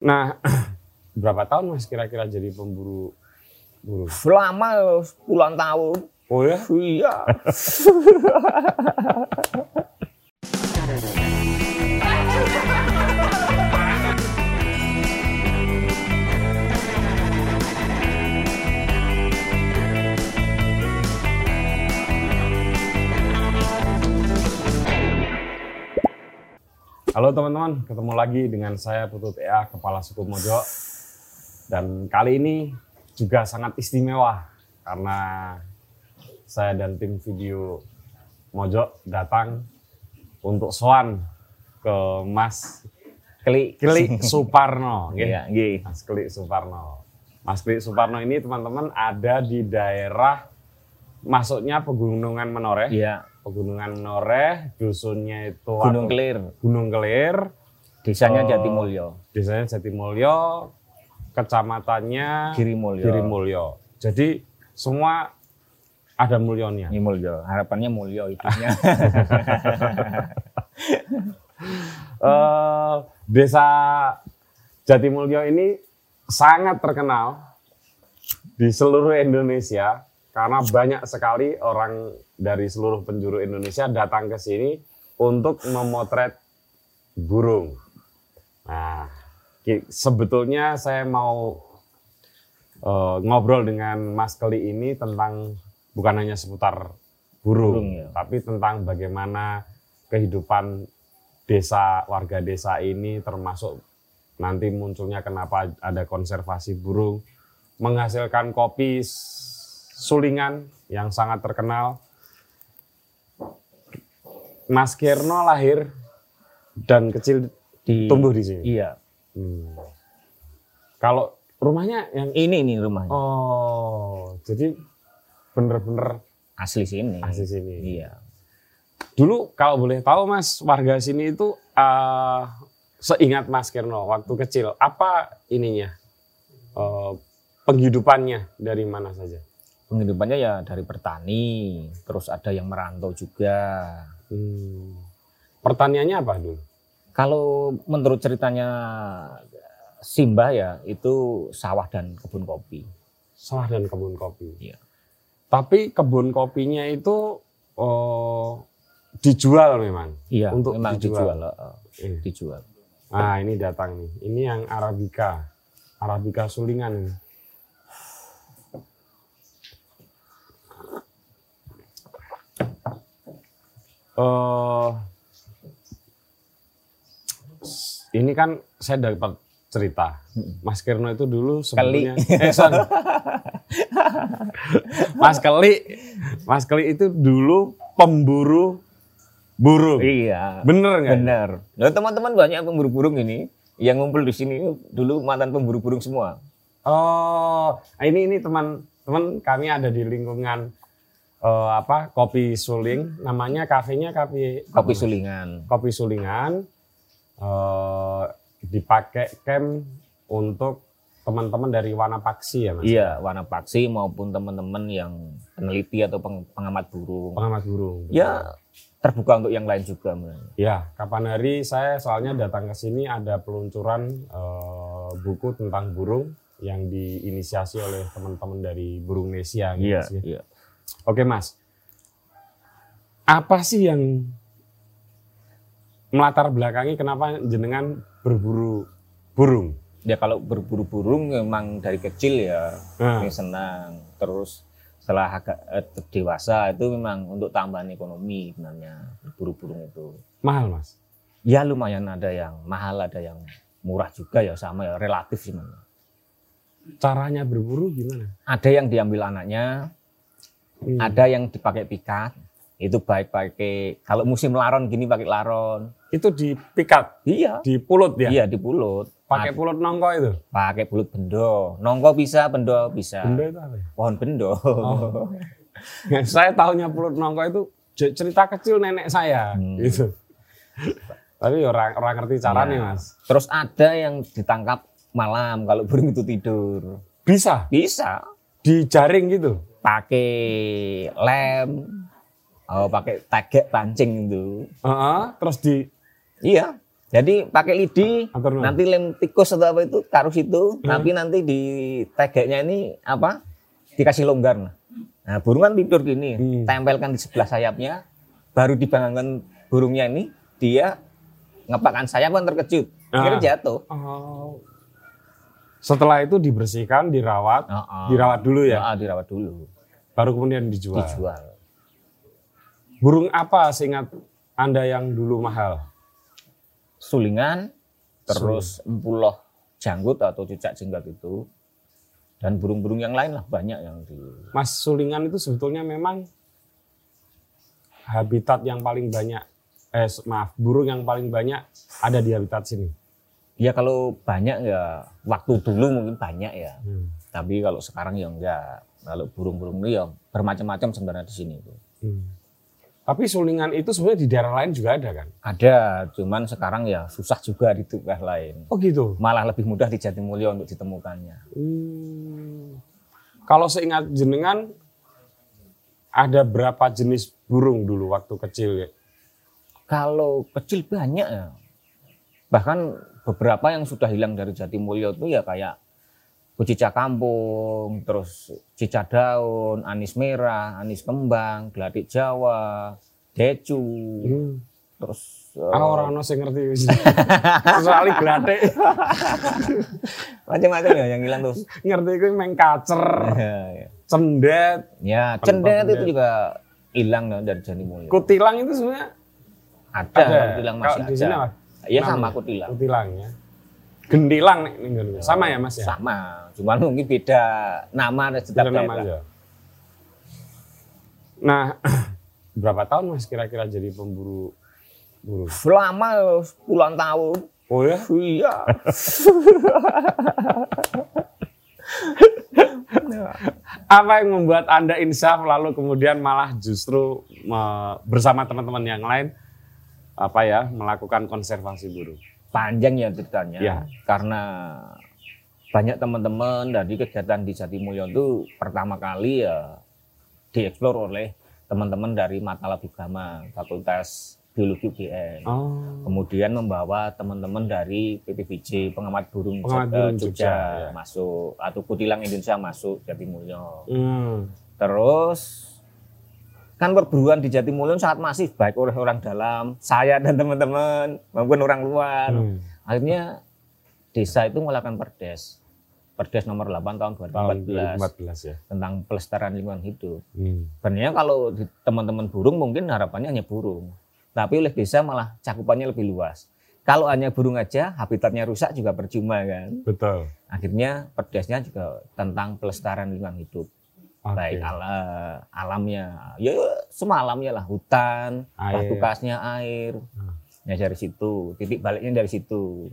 Nah, berapa tahun mas kira-kira jadi pemburu burung? Selama puluhan tahun. Oh ya? Iya. Halo teman-teman, ketemu lagi dengan saya Putut EA, Kepala Suku Mojo. Dan kali ini juga sangat istimewa karena saya dan tim video Mojo datang untuk soan ke Mas Klik. Klik Suparno. Iya. Mas Klik Suparno. Mas Klik Suparno ini teman-teman ada di daerah masuknya Pegunungan Menoreh. Iya. Pegunungan Menoreh, dusunnya itu Gunung atau- Kelir. Gunung Kelir, Desanya Oh. Jatimulyo. desanya Jatimulyo, kecamatannya Girimulyo. Girimulyo. Jadi semua ada mulyonya. Ini Mulyo. Harapannya Mulyo hidupnya. Eh, desa Jatimulyo ini sangat terkenal di seluruh Indonesia karena banyak sekali orang dari seluruh penjuru Indonesia datang ke sini untuk memotret burung. Nah, sebetulnya saya mau eh, ngobrol dengan Mas Keli ini tentang bukan hanya seputar burung, Burung, ya. tapi tentang bagaimana kehidupan desa warga desa ini termasuk nanti munculnya kenapa ada konservasi burung menghasilkan kopi sulingan yang sangat terkenal Mas Kirno lahir dan kecil Di, tumbuh di sini. Iya. Hmm. Kalau rumahnya yang Ini nih rumahnya. oh jadi bener-bener Asli sini. asli sini. Iya. Dulu kalau boleh tahu Mas, warga sini itu eh, seingat Mas Kirno waktu kecil apa ininya eh, penghidupannya dari mana saja? Penghidupannya ya dari bertani, terus ada yang merantau juga. Hmm. Pertaniannya apa dulu? Kalau menurut ceritanya Simbah ya itu sawah dan kebun kopi. Sawah dan kebun kopi. Iya. Tapi kebun kopinya itu eh, dijual memang. Iya, Untuk memang dijual. dijual. eh, dijual. Nah ini datang nih. Ini yang Arabica. Arabica sulingan Eh, ini kan saya dapat cerita. Mas Kirno itu dulu sebetulnya eh sorry. Mas Keli Mas Keli itu dulu pemburu burung. Iya. Bener nggak? Benar. Nah, teman-teman banyak pemburu burung ini yang ngumpul di sini dulu mantan pemburu burung semua. Oh, ini ini teman-teman kami ada di lingkungan eh, apa kopi suling, namanya kafenya kopi Kopi sulingan. kopi sulingan. eh, dipakai camp untuk teman-teman dari Wanapaksi ya mas. Iya, warna paksi maupun teman-teman yang peneliti atau peng- pengamat burung. Pengamat burung. Ya, terbuka untuk yang lain juga. Ya, kapan hari saya soalnya datang ke sini ada peluncuran eh, buku tentang burung yang diinisiasi oleh teman-teman dari Burung Nesia. gitu Iya, sih. iya. Oke mas, apa sih yang melatar belakangi kenapa jenengan berburu burung? Ya kalau berburu burung memang dari kecil ya ini senang. Terus setelah agak eh, dewasa itu memang untuk tambahan ekonomi sebenarnya berburu burung itu. mahal mas. Ya lumayan ada yang mahal, ada yang murah juga ya sama ya relatif. Mas. Caranya berburu gimana? Ada yang diambil anaknya, Hmm. ada yang dipakai pikat. Itu baik pakai kalau musim laron gini pakai laron. Itu di pikat, Iya. di pulut ya? Iya di pulut. Pakai pulut nongko itu? pakai pulut bendo. Nongko bisa, bendo bisa. Benda itu apa ya? Pohon bendo. Oh. Ya, saya tahunya pulut nongko itu cerita kecil nenek saya Hmm. gitu. Tapi orang orang ngerti caranya Iya. mas. Terus ada yang ditangkap malam kalau burung itu tidur. Bisa Bisa dijaring gitu. Pakai lem, oh, pakai tegek pancing itu. Heeh, terus di Iya, Jadi pakai lidi, Atur nanti lem tikus atau apa itu taruh situ, Hmm. tapi nanti di tegeknya ini apa? Dikasih longgar. Nah, burung kan tidur gini, Hmm. tempelkan di sebelah sayapnya, baru dibangunkan burungnya ini, dia ngepakkan sayap kan terkejut, Ah. akhirnya jatuh. Oh. Setelah itu dibersihkan, dirawat, Heeh. dirawat dulu ya, Ah, dirawat dulu, baru kemudian dijual. dijual. Burung apa seingat Anda yang dulu mahal? Sulingan, terus empuloh janggut atau cicak jenggot itu, dan burung-burung yang lain lah banyak yang di Mas Sulingan itu sebetulnya memang habitat yang paling banyak, eh maaf, burung yang paling banyak ada di habitat sini. Ya kalau banyak ya waktu dulu mungkin banyak ya. Hmm. Tapi kalau sekarang ya enggak. Kalau burung-burung itu ya bermacam-macam sebenarnya di sini itu. Hmm. Tapi sulingan itu sebenarnya di daerah lain juga ada kan? Ada, cuman sekarang ya susah juga di daerah lain. Oh gitu. Malah lebih mudah di Jatimulyo untuk ditemukannya. Hmm. Kalau seingat jenengan ada berapa jenis burung dulu waktu kecil ya? Kalau kecil banyak ya. Bahkan beberapa yang sudah hilang dari Jatimulyo itu ya kayak kucica kampung, terus cica daun, anis merah, anis kembang, geladik Jawa, decu, Hmm. terus Ah, orang ono sing ngerti. Kecuali glatik. macam-macam ya yang hilang terus. ngerti itu meng kacer, ya, cendet, ya cendet itu juga hilang ya, dari Jatimulyo. kutilang itu sebenarnya Ada, ada. kutilang masih di sini ada. Iya sama kutilang. Kutilang ya. Gendilang nih, nih, nih. sama ya mas ya? Sama, cuman mungkin beda nama dan setiap Beda nama aja. Nah, berapa tahun mas kira-kira jadi pemburu burung? Lama puluhan tahun. Oh ya? Iya. Apa yang membuat anda insaf lalu kemudian malah justru bersama teman-teman yang lain apa ya melakukan konservasi burung? Panjang ya ceritanya. Ya. Karena banyak teman-teman dari kegiatan di Jatimulyo itu pertama kali ya dieksplor oleh teman-teman dari mata Labigama, Fakultas Biologi UGM. Oh. Kemudian membawa teman-teman dari PPBJ Pengamat Burung, Pengamat Jog- Burung Jogja, Jogja, ya. masuk atau Kutilang Indonesia masuk Jatimulyo. Hmm. Terus kan perburuan di Jatimulyo sangat masif baik oleh orang dalam, saya dan teman-teman maupun orang luar. Hmm. Akhirnya desa itu melakukan perdes. Perdes nomor 8 tahun Tahun 2014 2014 ya. tentang pelestarian lingkungan hidup. Hmm. Sebenarnya kalau teman-teman burung mungkin harapannya hanya burung. Tapi oleh desa malah cakupannya lebih luas. Kalau hanya burung aja, habitatnya rusak juga percuma kan. Betul. Akhirnya perdesnya juga tentang pelestarian lingkungan hidup. Oke. Baik ala, alamnya, ya semua alamnya lah, hutan, Air. batu kasnya air. Hmm. Ya dari situ, titik baliknya dari situ.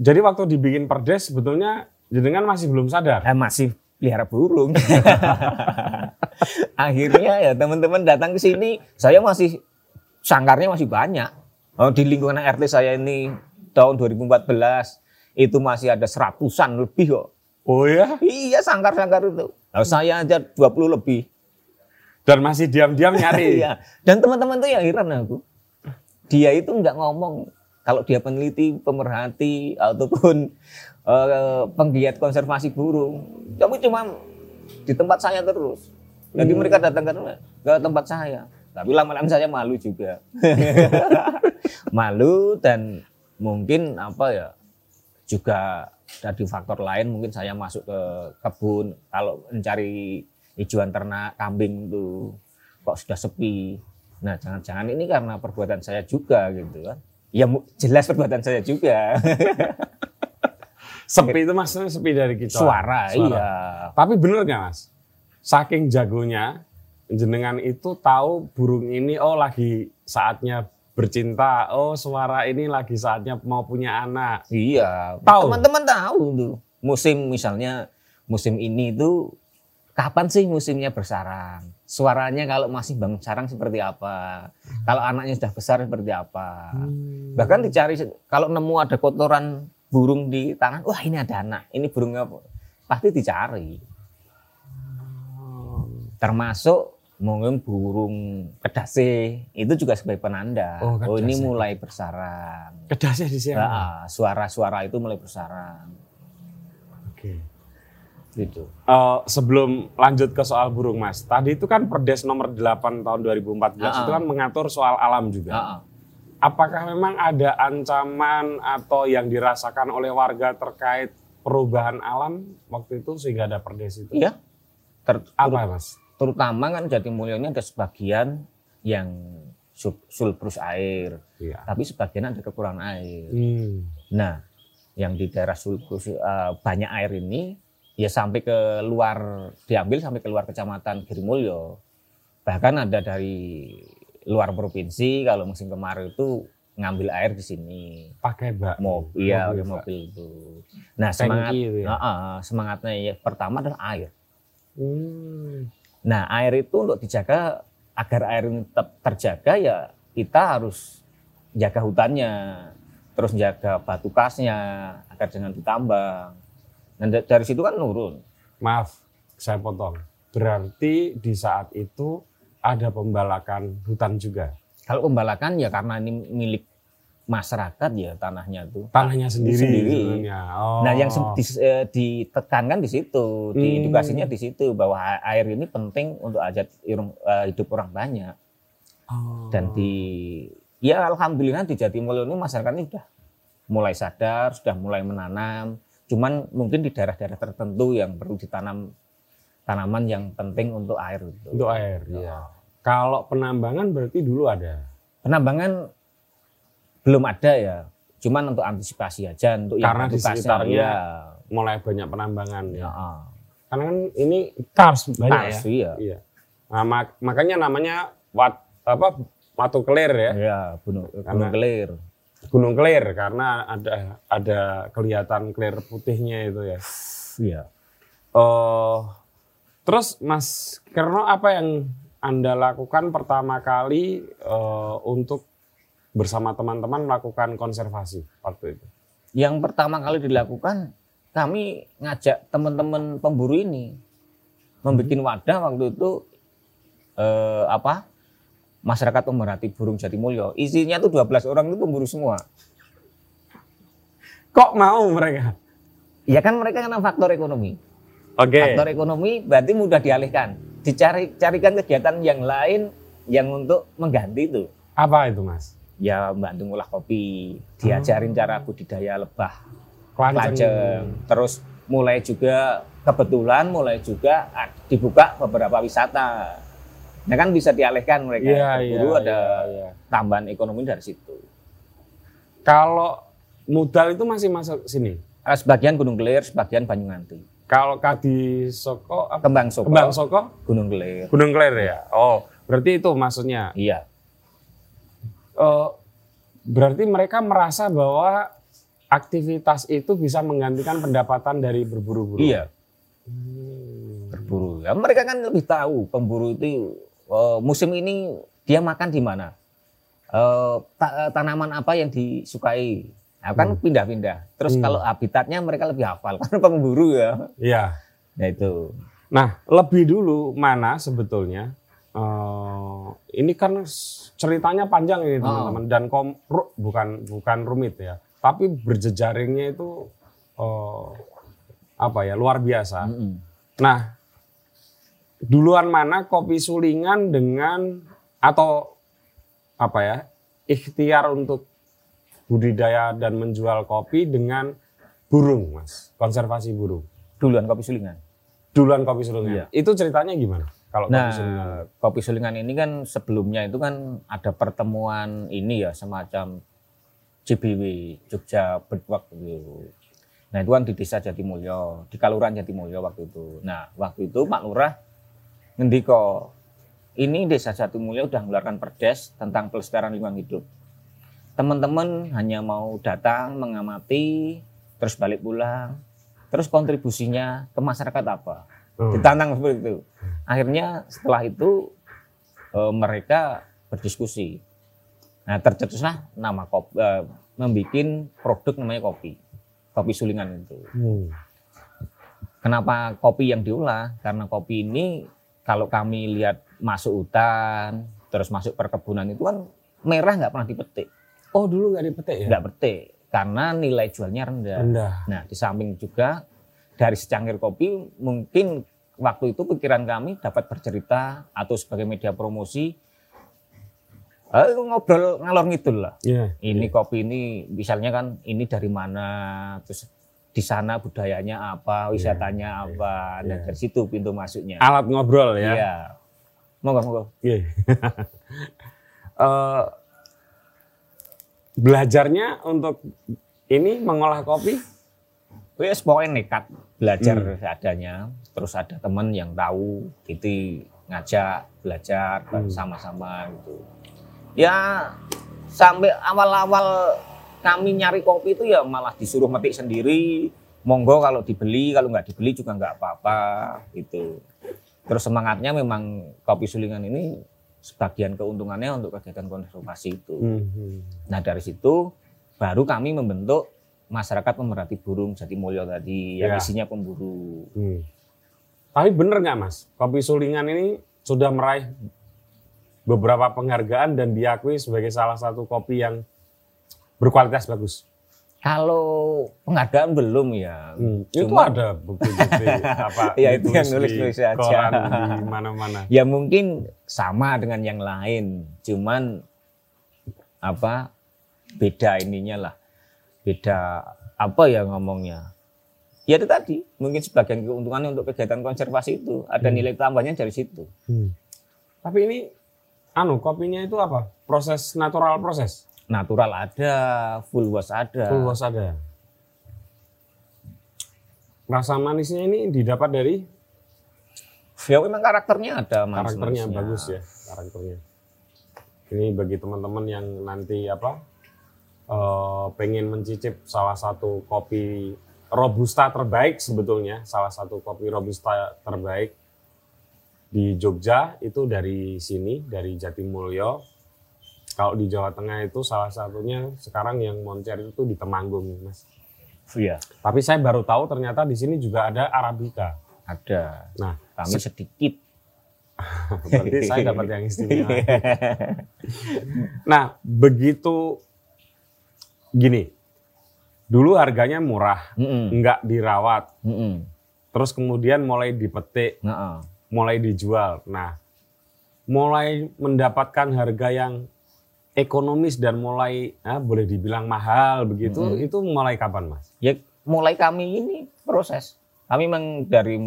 Jadi waktu dibikin perdes sebetulnya jenengan masih belum sadar. Eh, masih pelihara burung. Akhirnya ya teman-teman datang ke sini, saya masih sangkarnya masih banyak. Oh, di lingkungan RT saya ini tahun 2014 itu masih ada seratusan lebih kok. Oh ya? Iya sangkar-sangkar itu. Nah, saya aja 20 lebih. Dan masih diam-diam nyari. Iya. Dan teman-teman tuh ya heran aku. Dia itu nggak ngomong kalau dia peneliti, pemerhati ataupun eh, penggiat konservasi burung. Tapi cuma di tempat saya terus. Jadi Hmm. mereka datang ke, ke tempat saya. Tapi lama-lama saya malu juga. malu dan mungkin apa ya juga dari faktor lain mungkin saya masuk ke kebun kalau mencari hijauan ternak kambing itu kok sudah sepi. Nah, jangan-jangan ini karena perbuatan saya juga gitu kan. Ya jelas perbuatan saya juga. Sepi itu maksudnya sepi dari kita. Suara, iya. Tapi bener nggak mas? Saking jagonya, jenengan itu tahu burung ini oh lagi saatnya bercinta. Oh suara ini lagi saatnya mau punya anak. Iya. Tahu. Teman-teman tahu tuh. Musim misalnya musim ini itu kapan sih musimnya bersarang? Suaranya kalau masih bangun sarang seperti apa? Kalau anaknya sudah besar seperti apa? Bahkan dicari kalau nemu ada kotoran burung di tangan, wah ini ada anak, ini burungnya apa? Pasti dicari. Termasuk mungkin burung kedase itu juga sebagai penanda. Oh, Oh, ini kedase. mulai bersarang. Kedasnya di sini. Nah, suara-suara itu mulai bersarang. Oke. Gitu. Eh, sebelum lanjut ke soal burung mas, tadi itu kan Perdes nomor 8 tahun 2014 Ah, itu kan mengatur soal alam juga. Ah, ah. Apakah memang ada ancaman atau yang dirasakan oleh warga terkait perubahan alam waktu itu sehingga ada Perdes itu? Iya. Ter- Apa mas? Terutama kan Jatimulyo ini ada sebagian yang sub, sulbrus air, Iya. tapi sebagian ada kekurangan air. Hmm. Nah, yang di daerah sulbrus eh, banyak air ini ya sampai ke luar diambil sampai ke luar kecamatan Girimulyo. Bahkan ada dari luar provinsi kalau musim kemarau itu ngambil air di sini. Pakai bak. Mobil, iya, Mobil, pakai Pak. mobil itu. Nah, semangat itu ya? Ah, semangatnya ya pertama adalah air. Hmm. Nah, air itu untuk dijaga agar air ini tetap terjaga ya kita harus jaga hutannya, terus jaga batu kasnya agar jangan ditambang. Dan da- dari situ kan nurun. Maaf, saya potong. Berarti di saat itu ada pembalakan hutan juga. Kalau pembalakan ya karena ini milik masyarakat ya tanahnya tuh. Tanahnya sendiri, Sendiri. sebenarnya. Oh. Nah, yang se- di- eh, ditekankan di situ, di Hmm. edukasinya di situ bahwa air ini penting untuk irung- eh, hidup orang banyak. Oh. dan di ya alhamdulillah di Jatimulyo ini masyarakatnya sudah mulai sadar, sudah mulai menanam. Cuman mungkin di daerah-daerah tertentu yang perlu ditanam tanaman yang penting untuk air itu. untuk air. Iya. Kalau penambangan berarti dulu ada. Penambangan belum ada ya. Cuman untuk antisipasi aja untuk yang Karena di sekitarnya ya. Mulai banyak penambangan ya. Ya. Karena kan ini kars banyak Tas, ya. iya. Iya. Nah, mak- makanya namanya wat apa Watu Kelir ya. Ya, gunung, Karena- gunung kelir. Gunung Kelir karena ada ada kelihatan kelir putihnya itu ya. Iya. Eh, terus Mas Kerno apa yang Anda lakukan pertama kali eh, untuk bersama teman-teman melakukan konservasi waktu itu? Yang pertama kali dilakukan kami ngajak teman-teman pemburu ini membuat wadah waktu itu eh, apa masyarakat pemerhati burung Jatimulyo isinya tuh 12 orang itu pemburu semua Kok mau mereka? ya kan mereka karena faktor ekonomi Oke. faktor ekonomi berarti mudah dialihkan dicari carikan kegiatan yang lain yang untuk mengganti itu Apa itu Mas? Ya bantu ngolah kopi diajarin cara budidaya lebah Klanceng. Lajeng. Terus mulai juga kebetulan mulai juga dibuka beberapa wisata. Nah kan bisa dialihkan mereka. Iya, iya, Berburu ada iya, iya. tambahan ekonomi dari situ. Kalau Mudal itu masih masuk sini. Ah, Sebagian Gunung Kelir, sebagian Banyuwanti. Kalau Kadi Soko, apa? Kembang Soko, Kembang Soko, Gunung Kelir. Gunung Kelir ya. Oh, berarti itu maksudnya. Iya. Eh, berarti mereka merasa bahwa aktivitas itu bisa menggantikan pendapatan dari berburu-buru. Iya, Hmm. berburu. Ya, mereka kan lebih tahu pemburu itu eh, musim ini dia makan di mana. Ta- tanaman apa yang disukai. Nah, kan pindah-pindah. Terus Hmm. kalau habitatnya mereka lebih hafal karena pemburu ya. Iya. Nah itu. Nah, lebih dulu mana sebetulnya? Eh, ini kan ceritanya panjang ini Oh. teman-teman dan kom ru- bukan bukan rumit ya, tapi berjejaringnya itu eh, apa ya luar biasa. Mm-mm. Nah, duluan mana kopi sulingan dengan atau apa ya ikhtiar untuk budidaya dan menjual kopi dengan burung, mas, konservasi burung. Duluan kopi sulingan. Duluan kopi sulingan. Iya. Itu ceritanya gimana? Kalau Nah, kopi sulingan. kopi sulingan ini kan sebelumnya itu kan ada pertemuan ini ya semacam CBW Jogja Birdwalk gitu. Nah itu kan di desa Jatimulyo, di Kalurahan Jatimulyo waktu itu. Nah waktu itu Pak Lurah ngendiko, ini desa Jatimulyo udah mengeluarkan perdes tentang pelestarian lingkungan hidup. Teman-teman hanya mau datang, mengamati, terus balik pulang. Terus kontribusinya ke masyarakat apa? Hmm. Ditantang seperti itu. Akhirnya setelah itu eh, mereka berdiskusi. Nah tercetuslah nama kopi, eh, membuat produk namanya kopi, kopi sulingan itu. Hmm. Kenapa kopi yang diolah? Karena kopi ini kalau kami lihat masuk hutan, terus masuk perkebunan itu kan merah nggak pernah dipetik, Oh dulu nggak dipetik ya? nggak petik karena nilai jualnya rendah. Rendah. Nah, di samping juga dari secangkir kopi mungkin waktu itu pikiran kami dapat bercerita atau sebagai media promosi eh, ngobrol ngalor ngidul lah. Iya. Ini kopi ini misalnya kan ini dari mana terus di sana budayanya apa, wisatanya apa. Dan iya. dari situ pintu masuknya. Alat ngobrol ya. Iya. Monggo monggo. Iya. Eh, belajarnya untuk ini mengolah kopi Wes pokoknya nekat belajar Hmm. seadanya. Terus ada teman yang tahu gitu ngajak belajar Hmm. sama-sama gitu. Ya sampai awal-awal kami nyari kopi itu ya malah disuruh metik sendiri. Monggo kalau dibeli, kalau nggak dibeli juga nggak apa-apa gitu. Terus semangatnya memang kopi sulingan ini sebagian keuntungannya untuk kegiatan konservasi itu. Hmm. Nah dari situ baru kami membentuk masyarakat pemerhati burung Jatimulyo tadi yang Ya. isinya pemburu. Hmm. Tapi bener nggak mas, kopi sulingan ini sudah meraih beberapa penghargaan dan diakui sebagai salah satu kopi yang berkualitas bagus. Kalau penghargaan belum ya. Hmm. Itu Cuma- ada bukti-bukti apa? Ya, itu yang nulis-nulis aja. koran, di mana-mana. Ya mungkin sama dengan yang lain, cuman apa beda ininya lah, beda apa ya ngomongnya. Ya itu tadi, mungkin sebagian keuntungannya untuk kegiatan konservasi itu ada Hmm. nilai tambahnya dari situ. Tapi ini, anu kopinya itu apa? Proses natural proses. Natural ada, full wash ada. Full wash ada. Rasa manisnya ini didapat dari Ya memang karakternya ada karakternya manis-manisnya. bagus ya karakternya. Ini bagi teman-teman yang nanti apa eh, pengen mencicip salah satu kopi robusta terbaik sebetulnya salah satu kopi robusta terbaik di Jogja itu dari sini dari Jatimulyo. Kalau di Jawa Tengah itu salah satunya sekarang yang moncer itu di Temanggung, Mas. Iya, Tapi saya baru tahu ternyata di sini juga ada Arabica. ada. Nah, Kami sedikit. berarti saya dapat yang istimewa. Nah, begitu gini. Dulu harganya murah, Mm-mm, enggak dirawat. mm-mm. Terus kemudian mulai dipetik, Nah, mulai dijual. Nah, mulai mendapatkan harga yang ekonomis dan mulai ah, boleh dibilang mahal begitu, Mm-mm. itu mulai kapan, Mas? ya mulai kami ini proses. Kami memang dari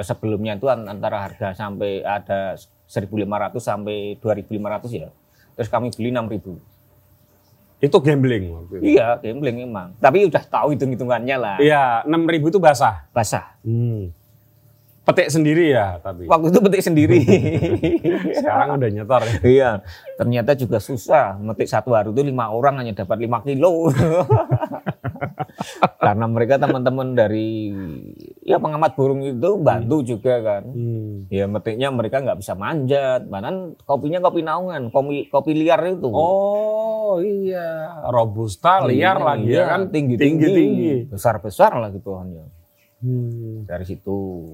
sebelumnya itu an- antara harga sampai ada 1.500 sampai 2.500 ya. Terus kami beli 6.000. Itu gambling waktu itu. Iya, gambling memang. Tapi udah tahu hitung-hitungannya lah. Iya, 6.000 itu basah. Basah. Hmm. Petik sendiri ya, tapi Waktu itu petik sendiri. sekarang udah nyetor ya. Iya, ternyata juga susah. Metik satu hari itu lima orang hanya dapat lima kilo. Karena mereka teman-teman dari ya pengamat burung itu bantu juga kan. Hmm. Ya metiknya mereka nggak bisa manjat. Bahkan kopinya kopi naungan, kopi kopi liar itu. Oh iya, robusta liar Iya, lagi ya iya, kan tinggi tinggi tinggi. besar besar lagi pohonnya. Hmm. Dari situ.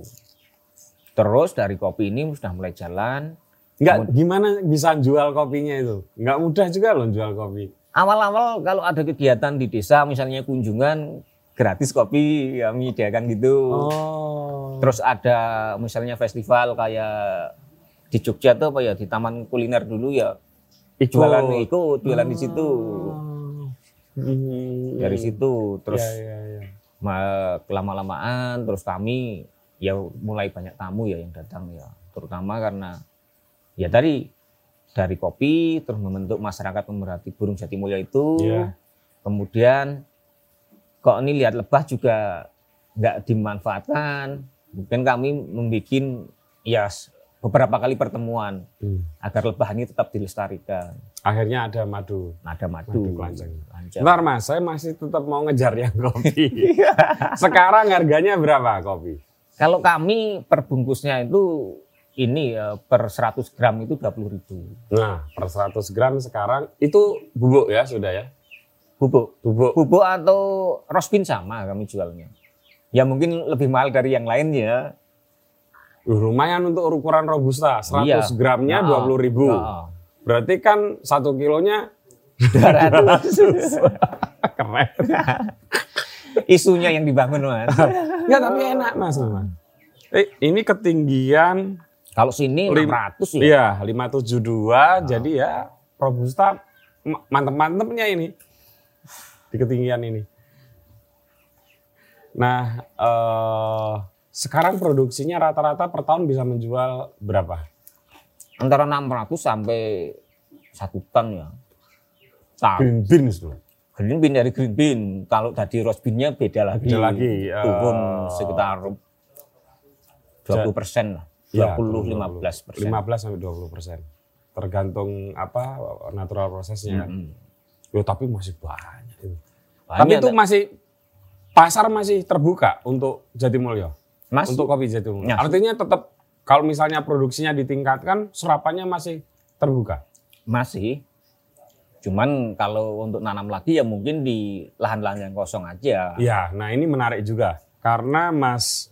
Terus dari kopi ini sudah mulai jalan. Enggak gimana bisa jual kopinya itu? Enggak mudah juga loh jual kopi. Awal-awal kalau ada kegiatan di desa, misalnya kunjungan gratis kopi, ya menyediakan gitu. Oh. Terus ada misalnya festival kayak di Jogja tuh apa ya di Taman Kuliner dulu ya Ikut. jualan ikut jualan di situ. Oh. Hmm. Dari situ terus Ya, ya, ya. ma- lama-lamaan terus kami ya mulai banyak tamu ya yang datang ya terutama karena ya tadi dari kopi terus membentuk masyarakat pemerhati burung Jatimulyo itu Iya. kemudian kok ini lihat lebah juga nggak dimanfaatkan mungkin kami membuat ya beberapa kali pertemuan Hmm. agar lebah ini tetap dilestarikan Akhirnya ada madu. ada madu, Madu kelanceng. Bentar mas, saya masih tetap mau ngejar yang kopi. Sekarang harganya berapa kopi? Kalau kami perbungkusnya itu ini ya, per 100 gram itu 20 ribu. Nah, per 100 gram sekarang itu bubuk ya sudah ya? Bubuk. Bubuk. Bubuk atau rospin sama kami jualnya. Ya mungkin lebih mahal dari yang lain ya. Uh, lumayan untuk ukuran robusta, 100 Iya. gramnya Nah, 20 ribu. nah. Berarti kan satu kilonya 200. keren. Isunya yang dibangun mas. Enggak, tapi enak mas. memang. Eh, ini ketinggian Kalau sini Lim- 600 ya. Iya, 572. Jadi ya robusta ma- mantep-mantepnya ini di ketinggian ini. Nah, eh, sekarang produksinya rata-rata per tahun bisa menjual berapa? Antara 600 sampai satu ton ya. Nah, Green beans tuh. green bean dari green bean. Kalau tadi roast bean-nya beda lagi. Beda lagi, Turun sekitar 20 persen lah. Ya, 20, 15 persen. 15 sampai 20 persen. Tergantung apa natural prosesnya. Mm-mm. Yo, tapi masih banyak. Tapi itu masih pasar masih terbuka untuk Jatimulyo. Mas, untuk kopi Jatimulyo. Ya. Artinya tetap kalau misalnya produksinya ditingkatkan, serapannya masih terbuka. masih. Cuman kalau untuk nanam lagi ya mungkin di lahan-lahan yang kosong aja. Iya, nah ini menarik juga karena Mas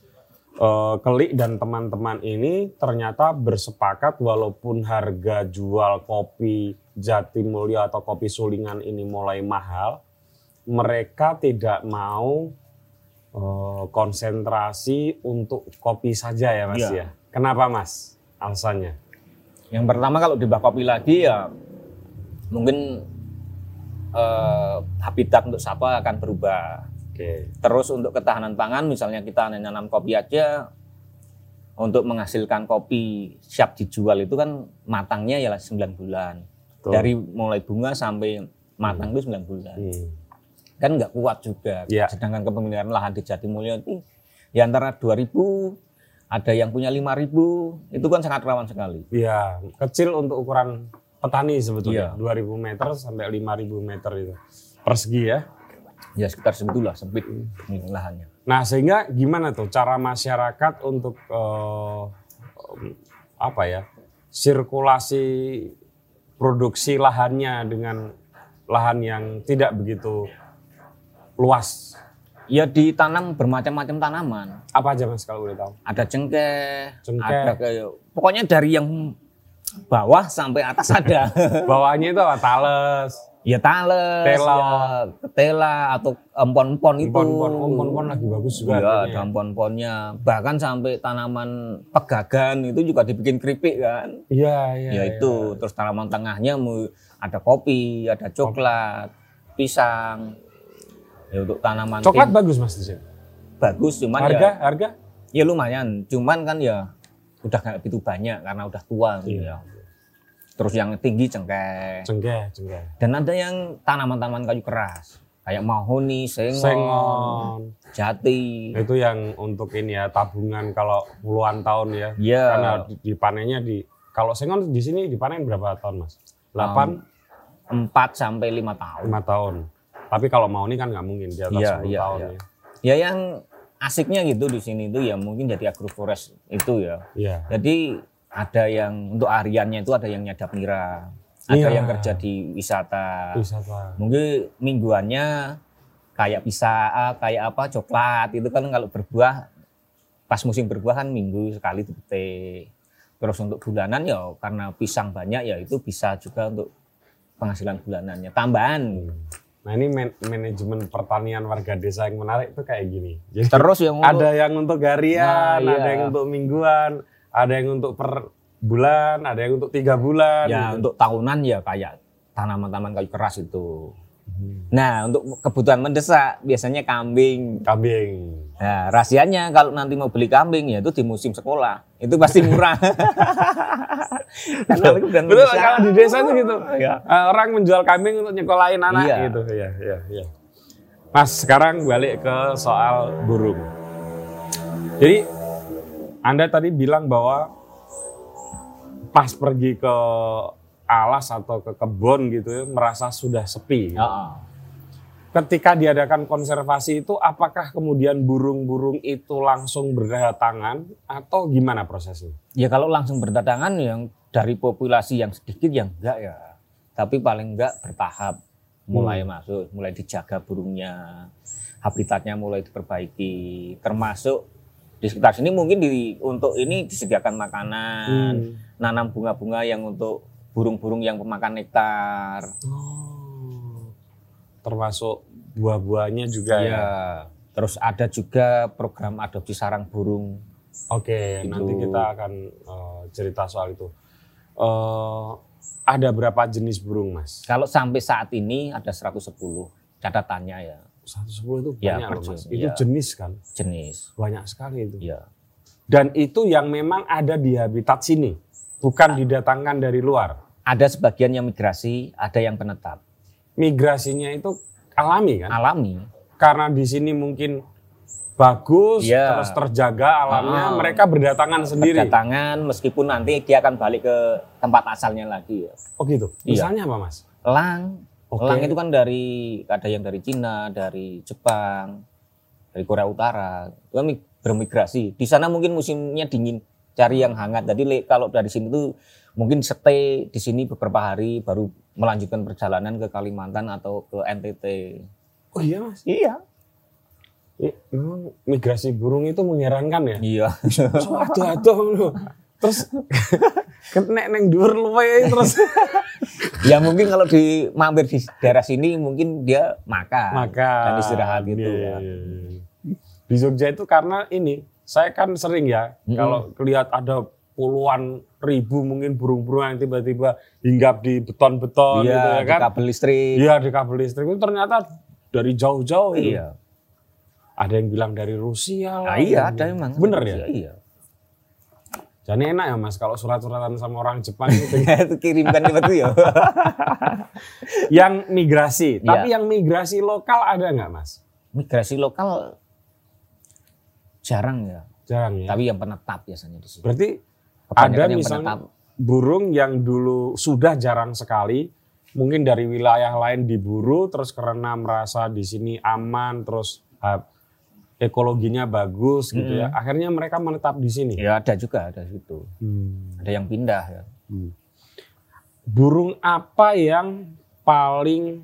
eh, Kelik dan teman-teman ini ternyata bersepakat walaupun harga jual kopi Jatimulyo atau kopi Sulingan ini mulai mahal, mereka tidak mau eh, konsentrasi untuk kopi saja ya Mas Iya. ya. Kenapa Mas? Alasannya? Yang pertama kalau di kopi lagi ya mungkin eh, habitat untuk sapa akan berubah. Oke. Terus untuk ketahanan pangan misalnya kita nanam kopi aja untuk menghasilkan kopi siap dijual itu kan matangnya ya 9 bulan. Betul. Dari mulai bunga sampai matang itu 9 bulan. Hmm. Kan nggak kuat juga. Iya. Sedangkan kepemilikan lahan di Jatimulyo itu ya antara 2000 ada yang punya 5000 itu kan sangat rawan sekali. Iya, kecil untuk ukuran petani sebetulnya. Iya. 2000 meter sampai 5000 meter itu. Persegi ya. Ya sekitar segitulah sempit lahannya. Nah, sehingga gimana tuh cara masyarakat untuk eh, apa ya? Sirkulasi produksi lahannya dengan lahan yang tidak begitu luas. Ya ditanam bermacam-macam tanaman. Apa aja Mas kalau boleh tahu? Ada cengkeh, Cengkeh. ada kayak pokoknya dari yang bawah sampai atas ada. Bawahnya itu apa? Tales, ya tales, Tela. ya ketela atau empon-empon itu. empon-empon, empon-empon lagi bagus juga. Iya, harganya ada ya. empon-emponnya. Bahkan sampai tanaman pegagan itu juga dibikin keripik kan. Iya, iya. ya itu, terus tanaman tengahnya ada kopi, ada coklat, pisang. Ya untuk tanaman Coklat tim- bagus Mas di sini. bagus cuman Harga, ya harga? ya lumayan. Cuman kan ya udah nggak begitu banyak karena udah tua gitu Iya. ya. Terus yang tinggi cengkeh. Cengkeh, cengkeh. Dan ada yang tanaman-tanaman kayu keras. Kayak mahoni, sengon, Sengon. jati. Itu yang untuk ini ya tabungan kalau puluhan tahun ya. Iya. Karena di- dipanennya di kalau sengon di sini dipanen berapa tahun mas? 8 4 sampai 5 tahun. 5 tahun. Tapi kalau mau ini kan nggak mungkin di atas Iya, 10 iya, tahun iya. ya. Ya yang asiknya gitu di sini itu ya mungkin jadi agroforest itu ya. Iya. Jadi ada yang untuk hariannya itu ada yang nyadap nira, ada Iya. yang kerja di wisata. Wisata. Mungkin mingguannya kayak bisa kayak apa coklat itu kan kalau berbuah pas musim berbuah kan minggu sekali dipetik. Terus untuk bulanan ya karena pisang banyak ya itu bisa juga untuk penghasilan bulanannya tambahan. Nah ini man- manajemen pertanian warga desa yang menarik tuh kayak gini. Jadi Terus yang untuk ada yang untuk harian, Nah, iya. ada yang untuk mingguan, ada yang untuk per bulan, ada yang untuk tiga bulan. ya gitu. untuk tahunan ya kayak tanaman-tanaman kayu keras itu. Hmm. Nah, untuk kebutuhan mendesak biasanya kambing. Kambing. Nah, rahasianya kalau nanti mau beli kambing ya itu di musim sekolah. Itu pasti murah. Karena Betul, mendesak. kalau di desa itu gitu. Eh, orang menjual kambing untuk nyekolahin anak Iya. gitu. Iya, iya, iya. Mas, sekarang balik ke soal burung. Jadi Anda tadi bilang bahwa pas pergi ke alas atau ke kebun gitu ya, merasa sudah sepi. Heeh. Ketika diadakan konservasi itu apakah kemudian burung-burung itu langsung berdatangan atau gimana prosesnya? Ya kalau langsung berdatangan yang dari populasi yang sedikit yang enggak ya. Tapi paling enggak bertahap mulai masuk, mulai dijaga burungnya, habitatnya mulai diperbaiki, termasuk Di sekitar sini mungkin di untuk ini disediakan makanan, Hmm. nanam bunga-bunga yang untuk burung-burung yang pemakan nektar. Oh. Termasuk buah-buahnya juga ya. Iya. Terus ada juga program adopsi sarang burung. Oke, Gitu. nanti kita akan eh, cerita soal itu. Eh, ada berapa jenis burung, Mas? Kalau sampai saat ini ada 110 catatannya ya 110 itu Ya, banyak loh, per Mas. Itu ya. jenis kan? jenis. Banyak sekali itu. Ya. Dan itu yang memang ada di habitat sini, bukan didatangkan dari luar. Ada sebagian yang migrasi, ada yang penetap. Migrasinya itu alami kan? Alami. Karena di sini mungkin bagus, Iya. terus terjaga alamnya, Ah. mereka berdatangan sendiri. Berdatangan meskipun nanti dia akan balik ke tempat asalnya lagi ya. Oh gitu. Iya. Misalnya apa, Mas? Elang. Oke. Elang itu kan dari ada yang dari Cina, dari Jepang, dari Korea Utara. Itu kan mig- bermigrasi. Di sana mungkin musimnya dingin, cari yang hangat. Jadi kalau dari sini tuh mungkin stay di sini beberapa hari baru melanjutkan perjalanan ke Kalimantan atau ke NTT. Oh iya, Mas. Iya. I- memang migrasi burung itu mengherankan ya. Iya. So loh. Terus kenek neng dhuwur luwe terus ya mungkin kalau di mampir di daerah sini mungkin dia makan, maka dan istirahat gitu Iya, ya. iya, iya. Di Jogja itu karena ini saya kan sering ya Mm-mm. kalau lihat ada puluhan ribu mungkin burung-burung yang tiba-tiba hinggap di beton-beton Iya, gitu ya di kan. kabel listrik. Iya di kabel listrik itu ternyata dari jauh-jauh itu. Iya. Ada yang bilang dari Rusia. Nah, iya ada memang. Bener ya? Iya. Jadi enak ya mas kalau surat-suratan sama orang Jepang itu itu kirimkan itu ya. yang migrasi. Iya. Tapi yang migrasi lokal ada nggak mas? Migrasi lokal jarang ya. Jarang ya. Tapi yang penetap biasanya di sini. Berarti ada yang misalnya penetap. burung yang dulu sudah jarang sekali, mungkin dari wilayah lain diburu, terus karena merasa di sini aman, terus ah, ekologinya bagus gitu ya, akhirnya mereka menetap di sini. Ya ada juga ada situ. Hmm. Ada yang pindah ya. Burung apa yang paling,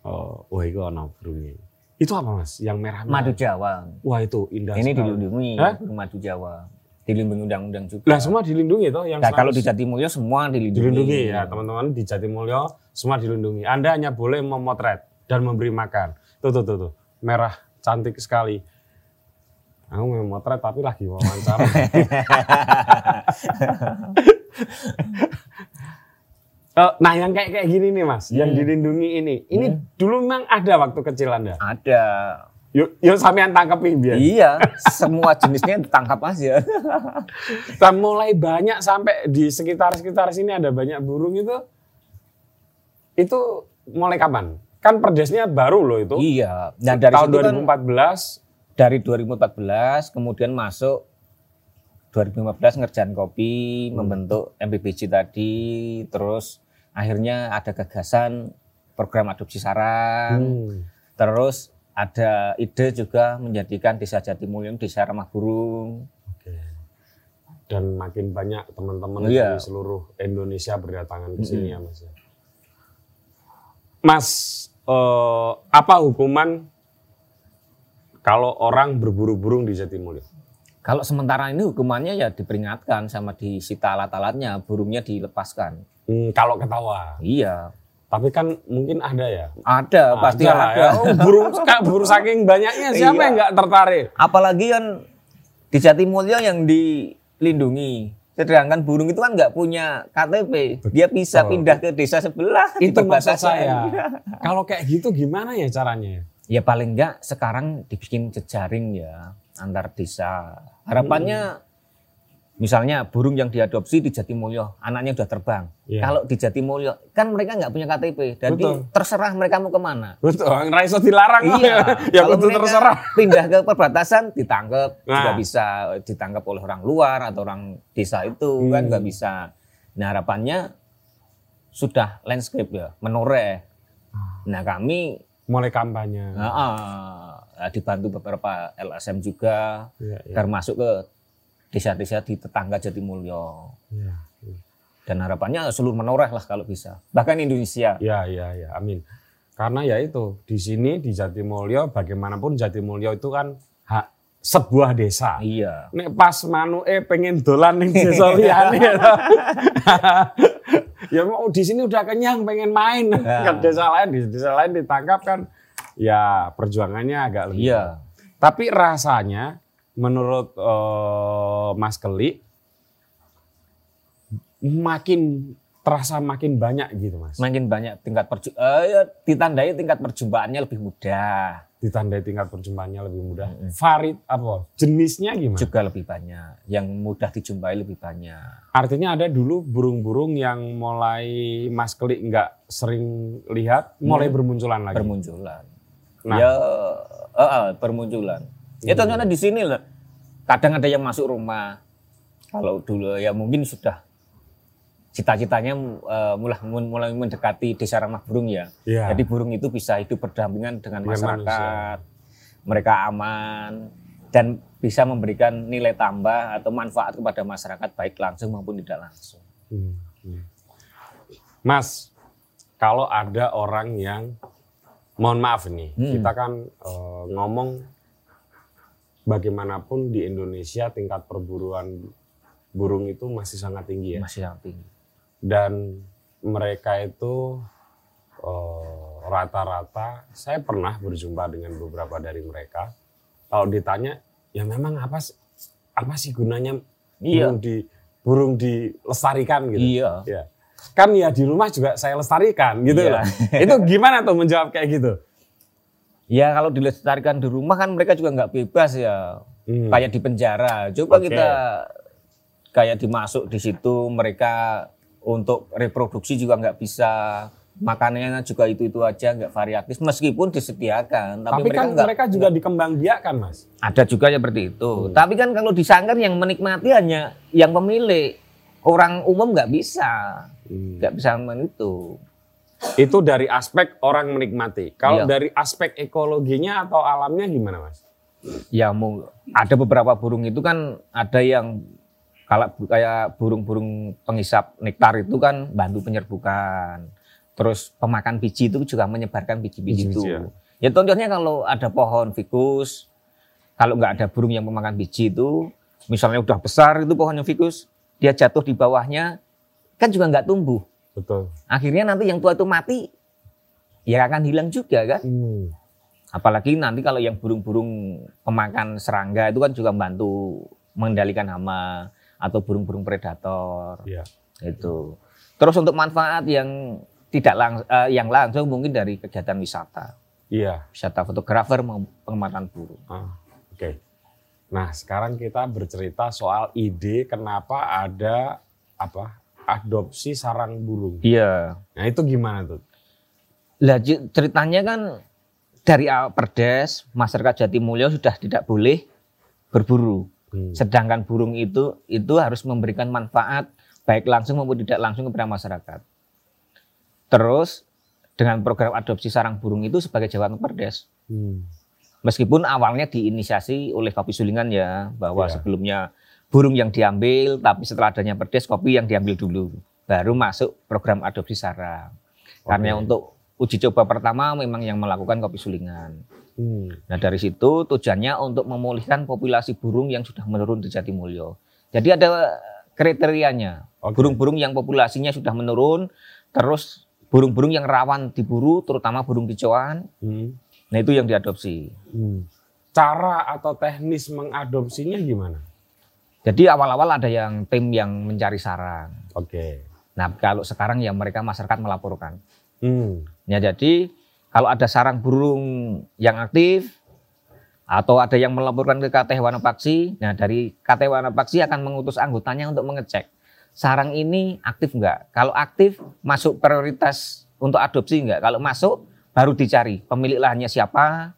oh, wah itu ana burungnya. Itu apa mas? Yang merah Madu Jawa. Wah itu indah Ini sekali. dilindungi madu Jawa. Dilindungi undang-undang juga. Lah semua dilindungi toh yang Nah, kalau di 100 Jatimulyo semua dilindungi. dilindungi ya teman-teman di Jatimulyo semua dilindungi. Anda hanya boleh memotret dan memberi makan. Tuh tuh tuh tuh merah cantik sekali. Aku mau motret tapi lagi wawancara. Eh, nah yang kayak kayak gini nih mas, yang Hmm. dilindungi ini, ini dulu memang ada waktu kecil anda. Ada. Yuk, yuk sampean tangkepin biar. Iya, semua jenisnya ditangkap aja. Dan mulai banyak sampai di sekitar-sekitar sini ada banyak burung itu. Itu mulai kapan? Kan perdesnya baru loh itu. iya. Nah dari tahun situ kan 2014. dari 2014 kemudian masuk 2015 ngerjain kopi, membentuk MBBJ tadi, terus akhirnya ada gagasan program adopsi sarang, Hmm. terus ada ide juga menjadikan Desa Jatimulyo Desa Ramah Burung. Oke. Dan makin banyak teman-teman Iya. dari seluruh Indonesia berdatangan ke sini ya Mas. ya. Mas, eh, apa hukuman kalau orang berburu burung di Jatimulyo? Kalau sementara ini hukumannya ya diperingatkan sama disita alat-alatnya, burungnya dilepaskan. Hmm, kalau ketawa. Iya, Tapi kan mungkin ada ya. ada pasti lah ada. ya. Oh, burung kak burung saking banyaknya siapa Iya. yang nggak tertarik? Apalagi kan di Jatimulyo yang dilindungi. Sedangkan burung itu kan nggak punya KTP, dia bisa pindah ke desa sebelah. Itu maksud perbatasan. saya. Kalau kayak gitu gimana ya caranya? Ya paling nggak sekarang dibikin jejaring ya antar desa. Harapannya misalnya burung yang diadopsi di Jatimulyo, anaknya udah terbang. Iya. Kalau di Jatimulyo kan mereka nggak punya KTP, jadi Betul. terserah mereka mau ke mana. Betul, Raiso dilarang Iya, ya kalau betul mereka terserah. Pindah ke perbatasan ditangkap, juga Nah. bisa ditangkap oleh orang luar atau orang desa itu kan Hmm. nggak bisa. Nah harapannya sudah landscape ya, menoreh. Nah kami Mulai kampanye. nah, ah, dibantu beberapa LSM juga, Iya, iya, agar masuk ke desa-desa di tetangga Jatimulyo. iya. Dan harapannya seluruh menoreh lah kalau bisa. Bahkan Indonesia. Ya, ya, ya, amin. Karena ya itu di sini di Jatimulyo, bagaimanapun Jatimulyo itu kan hak sebuah desa. Iya. Nek pas manuke pengen dolan ning desa liyane. ya mau di sini udah kenyang pengen main Ya. ke desa lain di desa lain ditangkap kan ya perjuangannya agak lebih. Iya. Tapi rasanya menurut eh, Mas Keli makin terasa makin banyak gitu Mas. Makin banyak tingkat perju eh, ditandai tingkat perjumpaannya lebih mudah. Ditandai tingkat perjumpaannya lebih mudah. Mm-mm. Varit apa? Jenisnya gimana? Juga lebih banyak. Yang mudah dijumpai lebih banyak. Artinya ada dulu burung-burung yang mulai Mas Keli nggak sering lihat, mulai Hmm. bermunculan lagi. Bermunculan. Nah. Ya, eh, eh, bermunculan. Ya Hmm. contohnya di sini lah. Kadang ada yang masuk rumah. Kalau dulu ya mungkin sudah cita-citanya eh, mulai mulai mendekati desa ramah burung ya. Iya. Jadi burung itu bisa hidup berdampingan dengan masyarakat. Mereka aman dan bisa memberikan nilai tambah atau manfaat kepada masyarakat baik langsung maupun tidak langsung. Hmm, hmm. Mas, kalau ada orang yang, mohon maaf nih, Hmm. kita kan eh, ngomong bagaimanapun di Indonesia tingkat perburuan burung itu masih sangat tinggi ya. Masih sangat tinggi. Dan mereka itu eh, rata-rata, saya pernah berjumpa dengan beberapa dari mereka. Kalau ditanya, ya memang apa sih, apa sih gunanya Iya. burung di burung dilestarikan gitu? Iya. Ya. Kan ya di rumah juga saya lestarikan gitu Iya. loh. Itu gimana tuh menjawab kayak gitu? Ya kalau dilestarikan di rumah kan mereka juga nggak bebas ya. Hmm. Kayak di penjara. Coba Oke. kita kayak dimasuk di situ mereka untuk reproduksi juga nggak bisa. Makanannya juga itu-itu aja nggak variatif meskipun disediakan. Tapi, Tapi mereka kan nggak mereka juga dikembangbiakan, Mas. ada juga seperti itu. Hmm. Tapi kan kalau di sangkar yang menikmati hanya yang pemilik. Orang umum nggak bisa. Hmm. Nggak bisa men itu. Itu dari aspek orang menikmati. Kalau Iya. dari aspek ekologinya atau alamnya gimana, Mas? Ya mau ada beberapa burung itu kan ada yang kalau kayak burung-burung pengisap nektar itu kan bantu penyerbukan. Terus pemakan biji itu juga menyebarkan biji-biji itu. Biji-biji, Ya contohnya kalau ada pohon fikus, kalau nggak ada burung yang memakan biji itu, misalnya udah besar itu pohonnya fikus, dia jatuh di bawahnya, kan juga nggak tumbuh. Betul. Akhirnya nanti yang tua itu mati, ya akan hilang juga kan. Hmm. Apalagi nanti kalau yang burung-burung pemakan serangga itu kan juga membantu mengendalikan hama atau burung-burung predator Iya. itu. Terus untuk manfaat yang tidak lang eh, yang langsung mungkin dari kegiatan wisata, Iya. wisata fotografer pengamatan burung. Ah, Oke. Nah, sekarang kita bercerita soal ide kenapa ada apa? Adopsi sarang burung. Iya. Nah, itu gimana tuh? Lah ceritanya kan dari awal Perdes masyarakat Jatimulyo sudah tidak boleh berburu. Hmm. Sedangkan burung itu itu harus memberikan manfaat baik langsung maupun tidak langsung kepada masyarakat. Terus dengan program adopsi sarang burung itu sebagai jawaban Perdes. Hmm. Meskipun awalnya diinisiasi oleh Kopi Sulingan ya bahwa Iya. sebelumnya burung yang diambil tapi setelah adanya Perdes kopi yang diambil dulu baru masuk program adopsi sarang. Karena Oke. untuk uji coba pertama memang yang melakukan Kopi Sulingan. Hmm. Nah dari situ tujuannya untuk memulihkan populasi burung yang sudah menurun di Jatimulyo. Jadi ada kriterianya. Burung-burung yang populasinya sudah menurun, terus burung-burung yang rawan diburu, terutama burung kicauan. Hmm. Nah itu yang diadopsi. Hmm. Cara atau teknis mengadopsinya gimana? Jadi awal-awal ada yang tim yang mencari sarang. Oke. Nah kalau sekarang ya mereka masyarakat melaporkan. Hmm. Ya jadi kalau ada sarang burung yang aktif atau ada yang melaporkan ke KT Hewan Paksi, nah dari KT Hewan Paksi akan mengutus anggotanya untuk mengecek sarang ini aktif enggak. Kalau aktif masuk prioritas untuk adopsi enggak. Kalau masuk baru dicari pemilik lahannya siapa,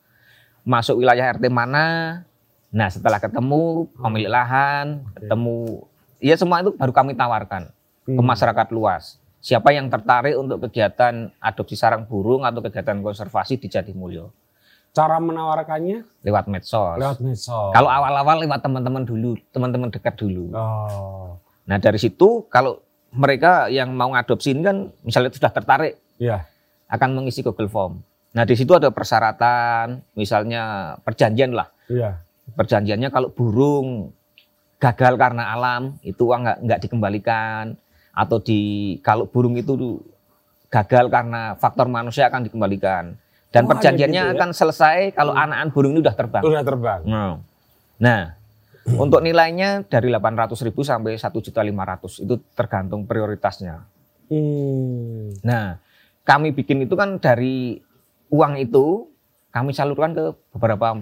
masuk wilayah RT mana. Nah setelah ketemu pemilik lahan, ketemu ya semua itu baru kami tawarkan ke Hmm. masyarakat luas. Siapa yang tertarik untuk kegiatan adopsi sarang burung atau kegiatan konservasi di Jatimulyo Cara menawarkannya lewat medsos. lewat medsos. Kalau awal-awal lewat teman-teman dulu, teman-teman dekat dulu. Oh. Nah dari situ kalau mereka yang mau ngadopsi ini kan misalnya sudah tertarik Iya. akan mengisi Google Form. Nah di situ ada persyaratan, misalnya perjanjian lah. Iya. Perjanjiannya kalau burung gagal karena alam itu uang nggak nggak dikembalikan atau di kalau burung itu gagal karena faktor manusia akan dikembalikan dan Oh, perjanjiannya gitu ya? akan selesai kalau Hmm. anak-anak burung ini udah terbang. Udah terbang. Nah, nah untuk nilainya dari 800.000 sampai 1.500 itu tergantung prioritasnya. Hmm. Nah, kami bikin itu kan dari uang itu kami salurkan ke beberapa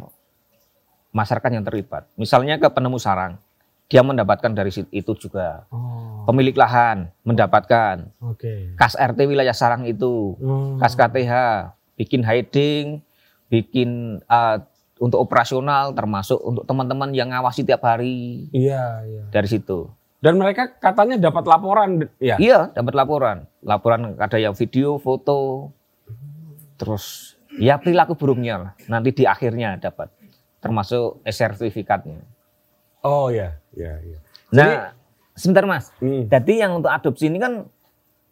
masyarakat yang terlibat. Misalnya ke penemu sarang, dia mendapatkan dari situ itu juga. Oh, Pemilik lahan mendapatkan, oke. kas RT wilayah sarang itu, Hmm. kas KTH, bikin hiding, bikin uh, untuk operasional, termasuk untuk teman-teman yang ngawasi tiap hari Iya, iya. dari situ. Dan mereka katanya dapat laporan, ya? Iya, dapat laporan. Laporan ada yang video, foto, terus ya perilaku burungnya lah. Nanti di akhirnya dapat, termasuk sertifikatnya. Oh ya, ya, ya. Nah, sebentar mas. Hmm. Jadi yang untuk adopsi ini kan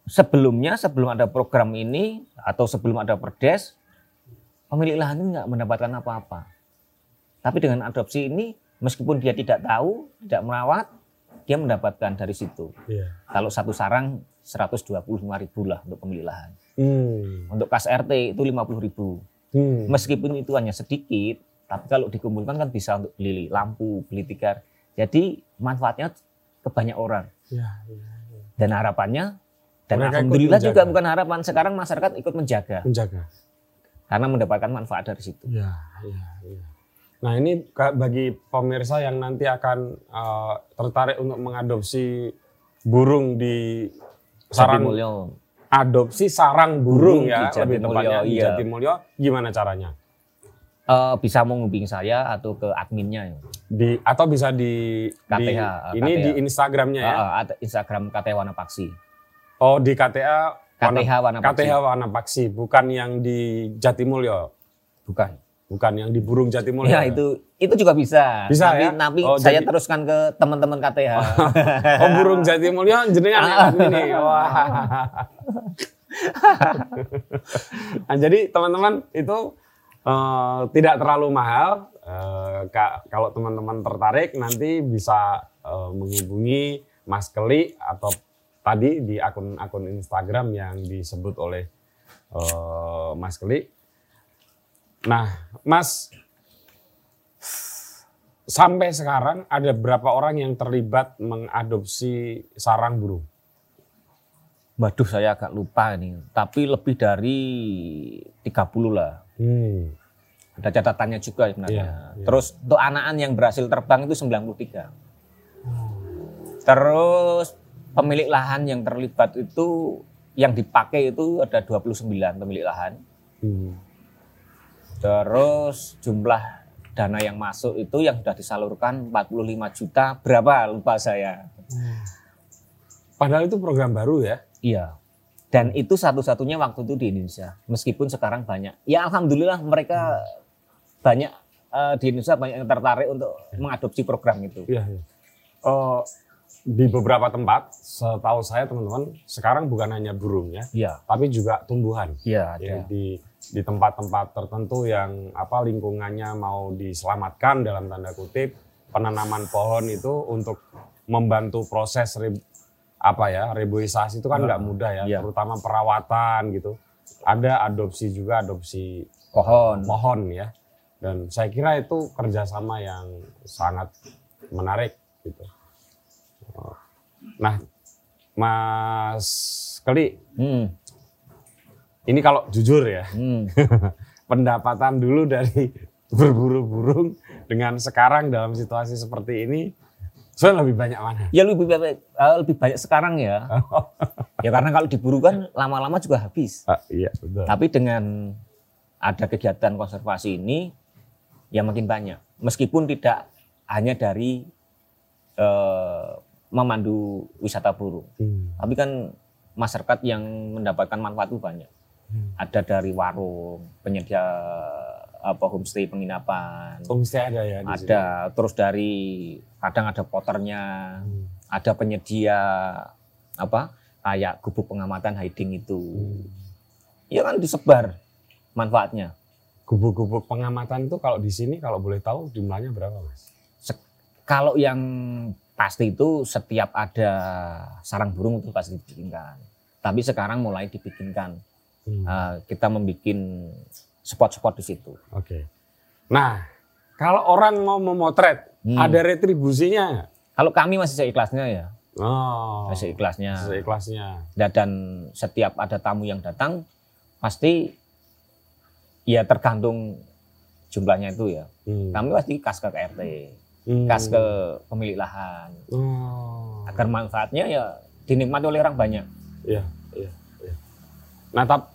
sebelumnya, sebelum ada program ini atau sebelum ada perdes, pemilik lahan ini nggak mendapatkan apa-apa. Tapi dengan adopsi ini, meskipun dia tidak tahu, tidak merawat, dia mendapatkan dari situ. Iya. Kalau satu sarang 125 ribu lah untuk pemilik lahan. Hmm. Untuk kas RT itu 50 ribu. Hmm. Meskipun itu hanya sedikit, tapi kalau dikumpulkan kan bisa untuk beli lampu, beli tikar. Jadi manfaatnya ke banyak orang. Ya, ya. Dan harapannya, dan Mereka alhamdulillah juga bukan harapan, sekarang masyarakat ikut menjaga. Menjaga. Karena mendapatkan manfaat dari situ. Ya, ya, ya. Nah ini bagi pemirsa yang nanti akan uh, tertarik untuk mengadopsi burung di sarang adopsi sarang burung Burung ya di lebih tepatnya di iya. Jatimulyo gimana caranya? Eh, bisa menghubungi saya atau ke adminnya. ya. Di atau bisa di, di KTH, ini KTH. di Instagramnya ya? Eh, ada Instagram KT Warna Paksi. Oh di KTA KTH Warna Paksi. KTH Warna Paksi bukan yang di Jatimulyo, Bukan. bukan yang di Burung Jatimulyo. Ya itu itu juga bisa. Bisa, tapi, ya? Tapi Oh, saya jadi- teruskan ke teman-teman KTH. Oh burung Jatimulyo jenengan ya ini. Wah. Nah, jadi teman-teman itu eh, tidak terlalu mahal. Ka- kalau teman-teman tertarik nanti bisa eh, menghubungi Mas Keli atau tadi di akun-akun Instagram yang disebut oleh eh, Mas Keli. Nah, Mas sampai sekarang ada berapa orang yang terlibat mengadopsi sarang burung? Waduh saya agak lupa ini. Tapi lebih dari 30 lah. Hmm. Ada catatannya juga sebenarnya. Iya, iya. Terus untuk anakan yang berhasil terbang itu 93. Terus pemilik lahan yang terlibat itu yang dipakai itu ada 29 pemilik lahan. Hmm. Terus jumlah dana yang masuk itu yang sudah disalurkan 45 juta berapa lupa saya. Padahal itu program baru ya. Iya. Dan itu satu-satunya waktu itu di Indonesia. Meskipun sekarang banyak. Ya alhamdulillah mereka banyak eh, di Indonesia banyak yang tertarik untuk mengadopsi program itu. Iya. iya. Eh, di beberapa tempat, setahu saya teman-teman, sekarang bukan hanya burung ya, Iya. tapi juga tumbuhan. Iya, Ya, ada. di di tempat-tempat tertentu yang apa lingkungannya mau diselamatkan dalam tanda kutip penanaman pohon itu untuk membantu proses apa ya reboisasi itu kan nggak mudah ya Iya. terutama perawatan gitu ada adopsi juga adopsi Pohon. pohon ya dan saya kira itu kerjasama yang sangat menarik gitu nah Mas Keli Hmm. ini kalau jujur ya Hmm. pendapatan dulu dari berburu burung dengan sekarang dalam situasi seperti ini saya lebih banyak mana Ya lebih banyak, eh, lebih banyak sekarang ya. ya karena kalau diburu kan lama-lama juga habis. Ah, iya betul Tapi dengan ada kegiatan konservasi ini, ya makin banyak. Meskipun tidak hanya dari eh, memandu wisata burung, Hmm. tapi kan masyarakat yang mendapatkan manfaat itu banyak. Hmm. Ada dari warung, penyedia apa homestay penginapan, homestay ada ya di sini? ada terus dari kadang ada poternya, Hmm. ada penyedia apa kayak gubuk pengamatan hiding itu. Hmm. Ya kan disebar manfaatnya. gubuk-gubuk pengamatan itu kalau di sini kalau boleh tahu jumlahnya berapa mas? Kalau yang pasti itu setiap ada sarang burung itu pasti dibikinkan. Tapi sekarang mulai dibikinkan. Hmm. Uh, kita membuat spot-spot di situ. Oke. Nah, kalau orang mau memotret, Hmm. ada retribusinya? Kalau kami masih seikhlasnya ya, Oh, masih ikhlasnya. seikhlasnya. Dan, dan setiap ada tamu yang datang pasti ya tergantung jumlahnya itu ya. Hmm. Kami pasti kas ke RT, Hmm. kas ke pemilik lahan. Oh. Agar manfaatnya ya dinikmati oleh orang banyak. Iya, iya, iya. Nah, tap,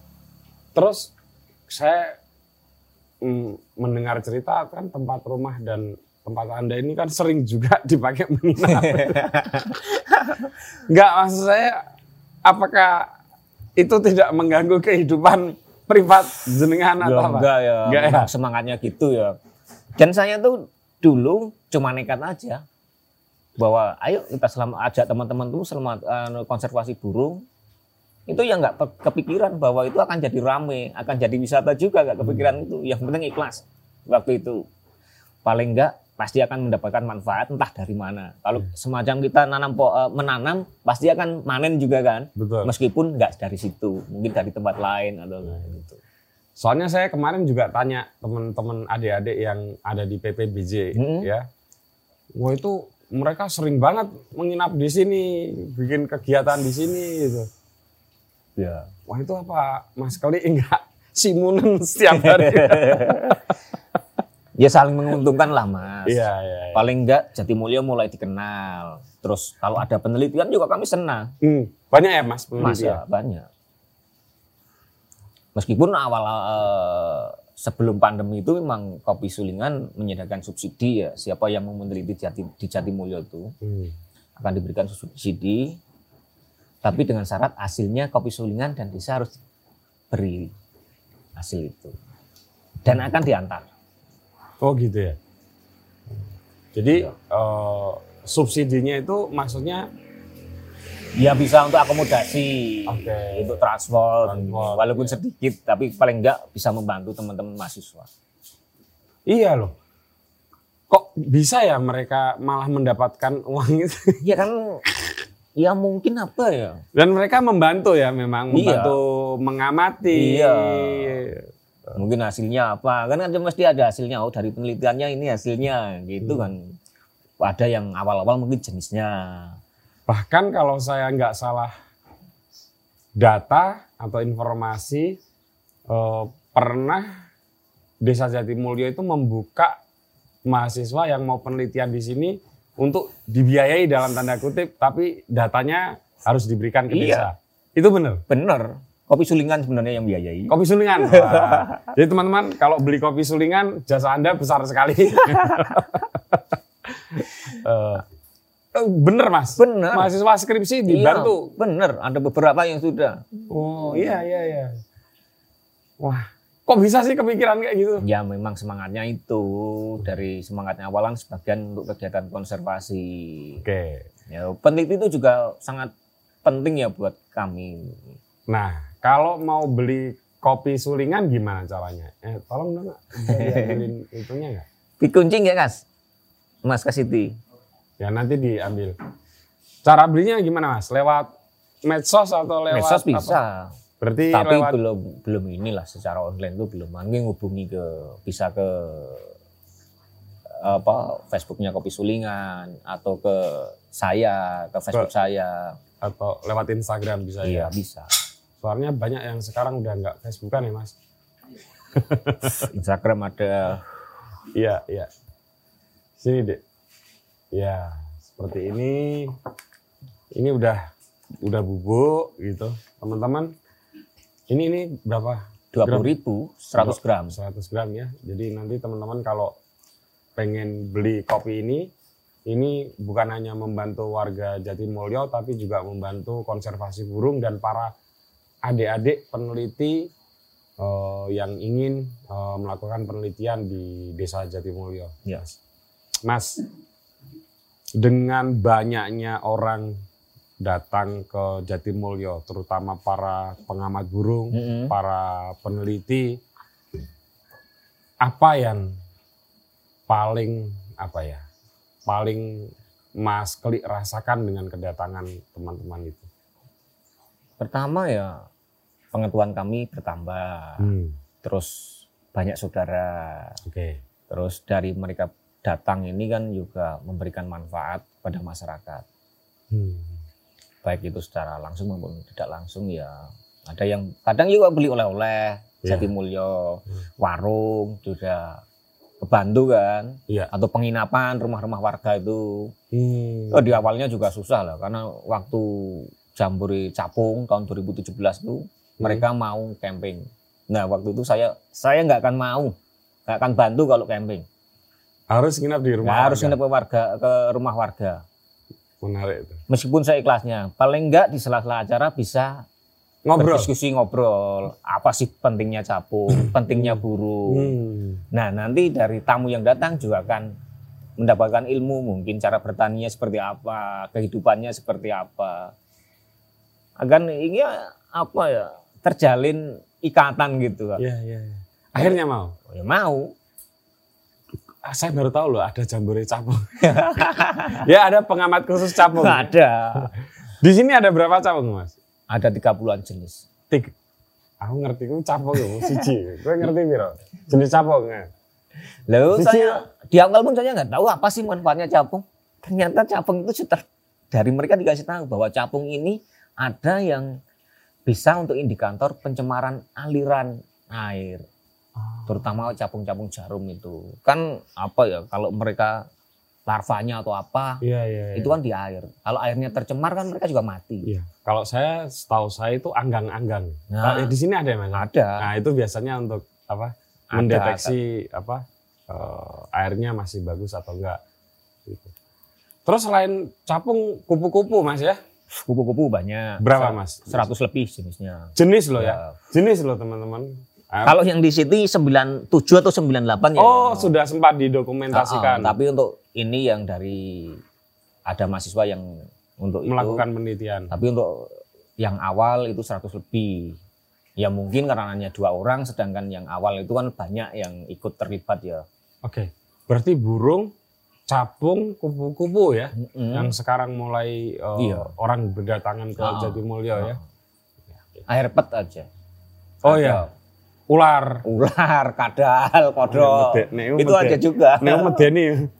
terus saya mendengar cerita kan tempat rumah dan tempat anda ini kan sering juga dipakai menginap. Enggak, maksud saya, apakah itu tidak mengganggu kehidupan privat jenengan atau Ya, apa? enggak ya, Enggak ya? semangatnya gitu ya. Dan saya tuh dulu cuma nekat aja bahwa ayo kita selamat ajak teman-teman tuh selamat eh, konservasi burung itu ya nggak kepikiran bahwa itu akan jadi rame, akan jadi wisata juga nggak kepikiran Hmm. itu. Yang penting ikhlas waktu itu. Paling enggak pasti akan mendapatkan manfaat entah dari mana. Kalau Hmm. semacam kita nanam eh, menanam pasti akan manen juga kan. Betul. Meskipun nggak dari situ, mungkin dari tempat lain atau gitu. Soalnya saya kemarin juga tanya teman-teman adik-adik yang ada di PPBJ Hmm. ya. Wah itu mereka sering banget menginap di sini, bikin kegiatan di sini gitu. Ya. Wah itu apa Mas Kali enggak simunan setiap hari? ya saling menguntungkan lah mas. Iya iya. iya. Paling enggak Jatimulyo mulai dikenal. Terus kalau ada penelitian juga kami senang. Hmm, banyak ya Mas Mas ya banyak. Meskipun awal eh, sebelum pandemi itu memang kopi sulingan menyediakan subsidi ya. Siapa yang mau meneliti Jati, di Jatimulyo itu Hmm. akan diberikan subsidi. Tapi dengan syarat hasilnya kopi sulingan dan desa harus beri hasil itu. Dan akan diantar. Oh gitu ya. Jadi eh, subsidinya itu maksudnya Ya bisa untuk akomodasi, Oke. untuk transport, Transport, walaupun sedikit, tapi paling enggak bisa membantu teman-teman mahasiswa. iya loh. Kok bisa ya mereka malah mendapatkan uang itu? Ya kan, ya mungkin apa ya? Dan mereka membantu ya memang Iya. membantu mengamati. Iya. Mungkin hasilnya apa? Kan kan mesti ada hasilnya. Oh dari penelitiannya ini hasilnya, gitu Hmm. kan. Ada yang awal-awal mungkin jenisnya. Bahkan kalau saya nggak salah data atau informasi eh, pernah Desa Jatimulyo itu membuka mahasiswa yang mau penelitian di sini untuk dibiayai dalam tanda kutip, tapi datanya harus diberikan ke Iya. desa. Itu benar. Bener, kopi sulingan sebenarnya yang biayai. Kopi sulingan. Wah. Jadi teman-teman kalau beli kopi sulingan jasa Anda besar sekali. Eh, eh, bener mas. Bener. Mahasiswa skripsi dibantu. Iya, bener, ada beberapa yang sudah. Oh iya iya iya. Wah, kok bisa sih kepikiran kayak gitu? Ya memang semangatnya itu dari semangatnya awalan sebagian untuk kegiatan konservasi. Oke. Ya, peneliti itu juga sangat penting ya buat kami. Nah, kalau mau beli kopi sulingan gimana caranya? Eh, tolong dong, bisa diambilin itunya nggak? Dikunci nggak Kas? Mas Kasiti. Ya nanti diambil. Cara belinya gimana mas? Lewat medsos atau lewat Medsos apa? Berarti Tapi lewat belum belum inilah secara online itu belum. Mungkin hubungi ke bisa ke apa Facebooknya Kopi Sulingan atau ke saya ke Facebook saya. atau lewat Instagram bisa ya. Iya bisa. Soalnya banyak yang sekarang udah nggak Facebookan ya mas. Instagram ada Iya iya. Sini dek. Ya seperti ini. Ini udah udah bubuk gitu teman-teman. Ini ini berapa? dua puluh ribu, 100 gram. 100 gram ya. Jadi nanti teman-teman kalau pengen beli kopi ini, ini bukan hanya membantu warga Jatimulyo, tapi juga membantu konservasi burung dan para adik-adik peneliti eh, yang ingin eh, melakukan penelitian di Desa Jatimulyo. Ya. Mas, dengan banyaknya orang datang ke Jatimulyo, terutama para pengamat burung, Mm-mm. para peneliti, apa yang paling apa ya? Paling Mas Klik rasakan dengan kedatangan teman-teman itu? Pertama ya pengetahuan kami bertambah. Hmm. Terus banyak saudara. Oke. Terus dari mereka datang ini kan juga memberikan manfaat pada masyarakat. Hmm. Baik itu secara langsung maupun tidak langsung ya. Ada yang kadang juga beli oleh-oleh, Iya. Jatimulyo, Hmm. warung juga kebantu kan. Iya. Atau penginapan rumah-rumah warga itu. Hmm. Oh, di awalnya juga susah lah karena waktu Jambore Capung tahun 2017 itu mereka mau camping. Nah waktu itu saya saya nggak akan mau, nggak akan bantu kalau camping. Harus nginap di rumah. Harus warga. nginep ke warga ke rumah warga. Menarik itu. Meskipun saya ikhlasnya, paling nggak di sela-sela acara bisa Ngobrol. berdiskusi ngobrol. Apa sih pentingnya capung, pentingnya burung. Hmm. Nah nanti dari tamu yang datang juga akan mendapatkan ilmu mungkin cara bertaninya seperti apa, kehidupannya seperti apa. Agar ini apa ya terjalin ikatan gitu. Iya, iya. iya. Akhirnya mau. Ya mau. Ah, saya baru tahu loh ada jambore capung. ya ada pengamat khusus capung. Ada. Di sini ada berapa capung mas? Ada 30-an jenis. Tik. Aku ngerti ku capung ya, siji. Gue ngerti piro? Jenis capung ya. Lalu saya di awal pun saya nggak tahu apa sih manfaatnya capung. Ternyata capung itu sudah dari mereka dikasih tahu bahwa capung ini ada yang bisa untuk indikator pencemaran aliran air. Terutama capung-capung jarum itu. Kan apa ya kalau mereka larvanya atau apa Iya, iya. iya. itu kan di air. Kalau airnya tercemar kan mereka juga mati. Iya. Kalau saya setahu saya itu anggang-anggang. Nah. Di sini ada ya mas? Ada. Nah itu biasanya untuk apa? Ada, Mendeteksi apa? eh, airnya masih bagus atau enggak. Gitu. Terus selain capung kupu-kupu mas ya? Kupu-kupu banyak. Berapa mas? 100 lebih jenisnya. Jenis loh Ya. ya? Jenis loh teman-teman. Kalau yang di sini 97 atau 98 ya. Oh yang- sudah sempat didokumentasikan. Ah, ah, tapi untuk ini yang dari ada mahasiswa yang untuk melakukan itu. penelitian. Tapi untuk yang awal itu 100 lebih. Ya mungkin karena hanya dua orang, sedangkan yang awal itu kan banyak yang ikut terlibat ya. Oke. Berarti burung, capung, kupu-kupu ya, Mm-mm. yang sekarang mulai eh, Iya. orang berdatangan ke Ah, Jatimulyo ya. Air pet aja. Oh Ada ya, ular. Ular, kadal, kodok. Nek itu ada juga. Nek medeni.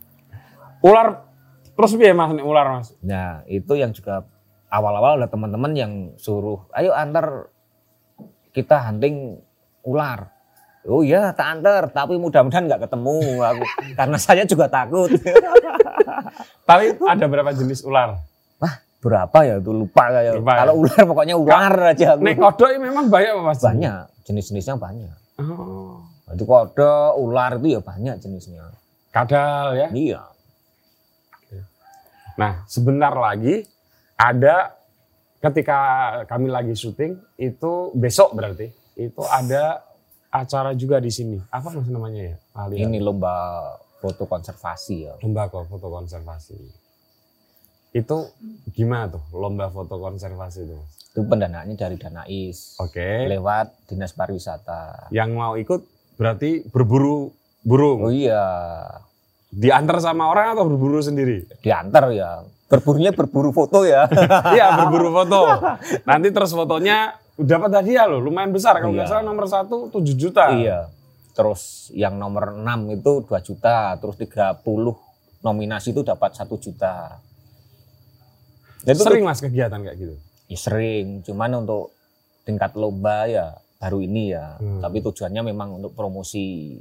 Ular terus piye Mas nek ular Mas? Nah, itu yang juga awal-awal ada teman-teman yang suruh, ayo antar kita hunting ular. Oh iya, tak antar, tapi mudah-mudahan nggak ketemu aku. Karena saya juga takut. Tapi ada berapa jenis ular? Berapa ya itu lupa saya. Lupa ya? Kalau ular pokoknya ular aja aku. Nek kodok ini memang banyak apa Mas? banyak, jenis-jenisnya banyak. Oh. Itu kodok, ular itu ya banyak jenisnya. Kadal ya. Iya. Nah, sebentar lagi ada ketika kami lagi syuting itu besok berarti itu ada acara juga di sini. Apa namanya ya? Lali ya? Ini lomba foto konservasi ya. lomba kok foto konservasi. Itu gimana tuh lomba foto konservasi itu? Itu pendanaannya dari Danais. Oke. Lewat Dinas Pariwisata. Yang mau ikut berarti berburu burung. Oh iya, Diantar sama orang atau berburu sendiri? diantar ya. Berburunya berburu foto ya. Iya berburu foto. Nanti terus fotonya dapat hadiah loh, lumayan besar. Kalau nggak Iya. salah nomor satu 7 juta. iya. Terus yang nomor 6 itu 2 juta, terus 30 nominasi itu dapat 1 juta. Dan itu Sering mas kegiatan kayak gitu. ya sering, cuman untuk tingkat lomba ya baru ini ya. Hmm. Tapi tujuannya memang untuk promosi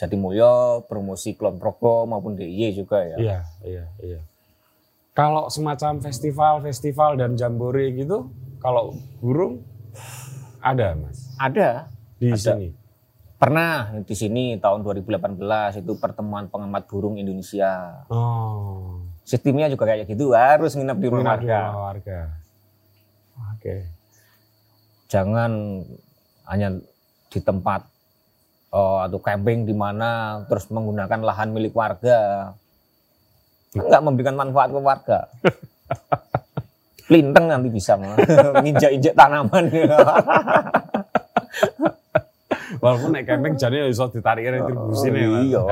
Jatimulyo, promosi Klon Progo maupun DIY juga ya. Iya, iya, iya. Kalau semacam festival-festival dan jambore gitu, kalau burung ada mas Ada. di Ada. sini. Pernah di sini tahun 2018 itu pertemuan pengamat burung Indonesia. Oh, Sistemnya juga kayak gitu, harus nginep di rumah warga. warga. Oke. Jangan hanya di tempat eh, atau camping di mana terus menggunakan lahan milik warga. Enggak memberikan manfaat ke warga. Linteng nanti bisa nginjak-injak tanaman. Walaupun naik camping jadi bisa ditarik retribusi nih, Mas. Iya.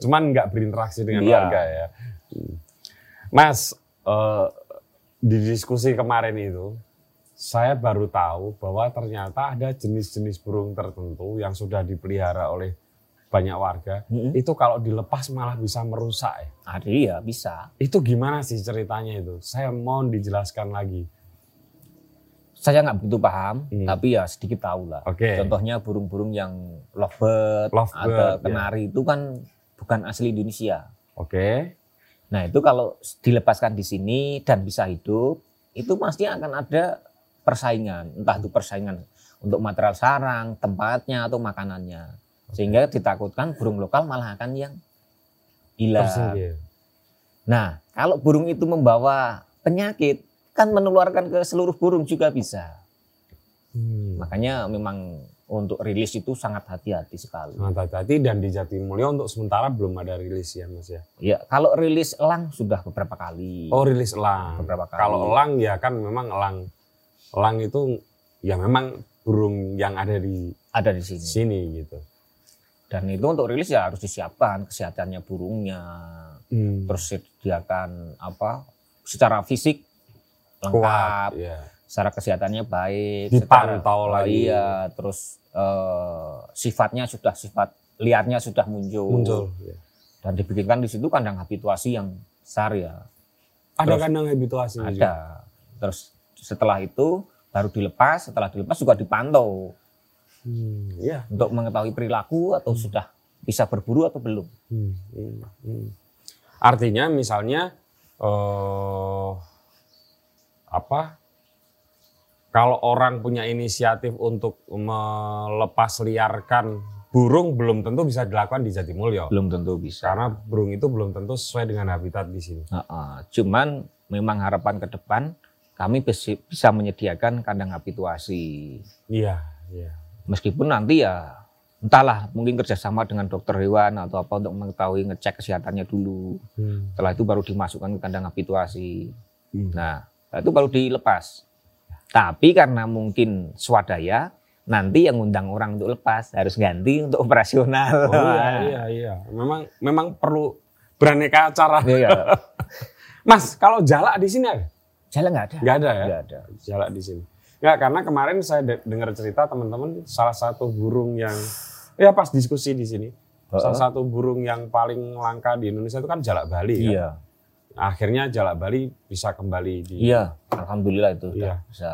Cuman nggak berinteraksi dengan Iya. warga ya. Hmm. Mas, eh, di diskusi kemarin itu, saya baru tahu bahwa ternyata ada jenis-jenis burung tertentu yang sudah dipelihara oleh banyak warga. Mm-mm. Itu kalau dilepas malah bisa merusak ya. Ada iya bisa. Itu gimana sih ceritanya itu? Saya mohon dijelaskan lagi. Saya nggak begitu paham, Hmm. tapi ya sedikit tahu lah. Oke. Contohnya burung-burung yang lovebird, Lovebird, atau ya. kenari itu kan bukan asli Indonesia. Oke. Nah itu kalau dilepaskan di sini dan bisa hidup, itu pasti akan ada persaingan. Entah itu persaingan untuk material sarang, tempatnya atau makanannya. Sehingga ditakutkan burung lokal malah akan yang hilang. Nah kalau burung itu membawa penyakit, kan menularkan ke seluruh burung juga bisa. Hmm. Makanya memang untuk rilis itu sangat hati-hati sekali. Sangat hati-hati dan di Jatimulyo untuk sementara belum ada rilis ya Mas ya. Ya, kalau rilis elang sudah beberapa kali. Oh rilis elang. Beberapa kali. Kalau elang ya kan memang elang. Elang itu ya memang burung yang ada di ada di sini. sini gitu. Dan itu untuk rilis ya harus disiapkan kesehatannya burungnya, Hmm. terus sediakan apa secara fisik lengkap, Kuat. Ya. Secara kesehatannya baik, Dipantau lagi. Iya, terus eh, sifatnya sudah sifat liarnya sudah muncul. Muncul. ya. Dan dibikinkan di situ kandang habituasi yang besar ya. Ada Terus- kandang habituasi juga. Ada. Terus setelah itu baru dilepas, setelah dilepas juga dipantau Hmm. Iya. untuk mengetahui perilaku atau sudah bisa berburu atau belum. Hmm, hmm, hmm. Artinya misalnya eh apa? Kalau orang punya inisiatif untuk melepas liarkan burung belum tentu bisa dilakukan di Jatimulyo. Belum tentu bisa. Karena burung itu belum tentu sesuai dengan habitat di sini. Heeh. Cuman memang harapan ke depan kami bisa menyediakan kandang habituasi. Iya, iya. Meskipun nanti ya entahlah mungkin kerjasama dengan dokter hewan atau apa untuk mengetahui ngecek kesehatannya dulu. Hmm. Setelah itu baru dimasukkan ke kandang habituasi. Hmm. Nah, itu baru dilepas. Tapi karena mungkin swadaya, nanti yang undang orang untuk lepas harus ganti untuk operasional. Oh iya, iya, iya. Memang memang perlu beraneka cara. Iya. Mas, kalau jalak di sini ada? Jalan nggak ada. Nggak ada ya? Nggak ada. Jalak di sini. Nggak, karena kemarin saya de- dengar cerita teman-teman salah satu burung yang ya pas diskusi di sini. Salah satu burung yang paling langka di Indonesia itu kan jalak Bali kan. Akhirnya jalak Bali bisa kembali di Iya. Alhamdulillah itu Iya. sudah bisa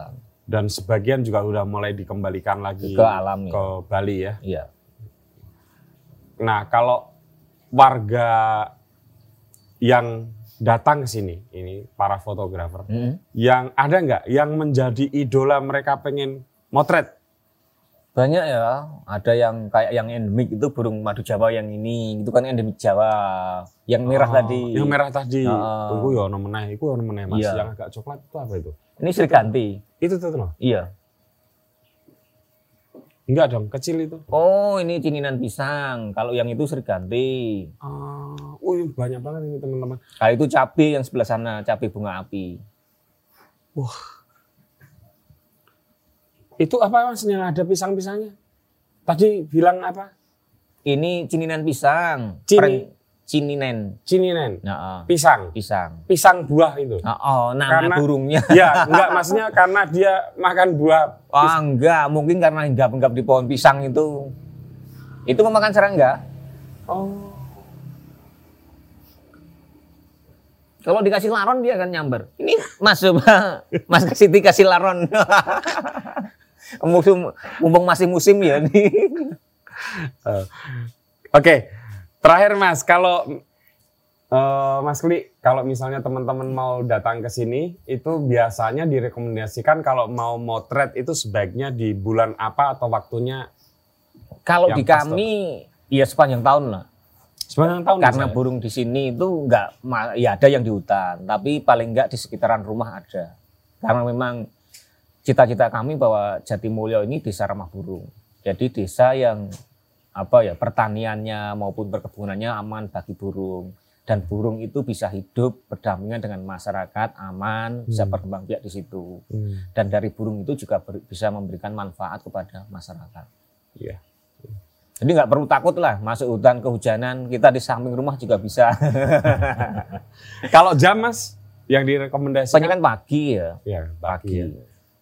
dan sebagian juga udah mulai dikembalikan lagi ke alam ya. ke Bali ya. Iya. Nah, kalau warga yang datang ke sini, ini para fotografer, Mm-mm. yang ada nggak yang menjadi idola mereka pengen motret? Banyak ya, ada yang kayak yang endemik itu burung madu Jawa yang ini, itu kan endemik Jawa. Yang merah Oh, tadi. Yang merah tadi. Tunggu ya ono meneh, iku ono meneh Mas. Iya. Yang agak coklat itu apa itu? Ini Sriganti. Itu tuh loh. Iya. Enggak dong, kecil itu. Oh, ini cininan pisang. Kalau yang itu Sriganti. Ah, wih banyak banget ini teman-teman. Kalau itu cabai yang sebelah sana, cabai bunga api. Itu apa Mas yang ada pisang-pisangnya? Tadi bilang apa? Ini cininan pisang. Cini- Pren- Cininen. Cininen, Nah, pisang. pisang. Pisang buah itu. Nah, oh, nama Karena- burungnya. ya, enggak maksudnya karena dia makan buah. Ah, enggak, mungkin karena hinggap-hinggap di pohon pisang itu. Itu memakan serangga. Oh. Kalau dikasih laron dia akan nyamber. Ini Mas coba, Mas Siti kasih laron. musim, mumpung masih musim ya nih. Oke, terakhir Mas, kalau eh, Mas Kli, kalau misalnya teman-teman mau datang ke sini, itu biasanya direkomendasikan kalau mau motret itu sebaiknya di bulan apa atau waktunya Kalau di kami ya sepanjang tahun lah. sepanjang tahun. Karena Mas, ya? burung di sini itu enggak ma- ya ada yang di hutan, tapi paling enggak di sekitaran rumah ada. Karena memang cita-cita kami bahwa Jatimulyo ini desa ramah burung. Jadi desa yang apa ya pertaniannya maupun perkebunannya aman bagi burung dan burung itu bisa hidup berdampingan dengan masyarakat aman bisa Hmm. berkembang biak di situ Hmm, dan dari burung itu juga ber- bisa memberikan manfaat kepada masyarakat. iya. Jadi nggak perlu takut lah masuk hutan kehujanan kita di samping rumah juga bisa. Kalau jam mas yang direkomendasikan? Soalnya kan pagi ya. Ya pagi. ya.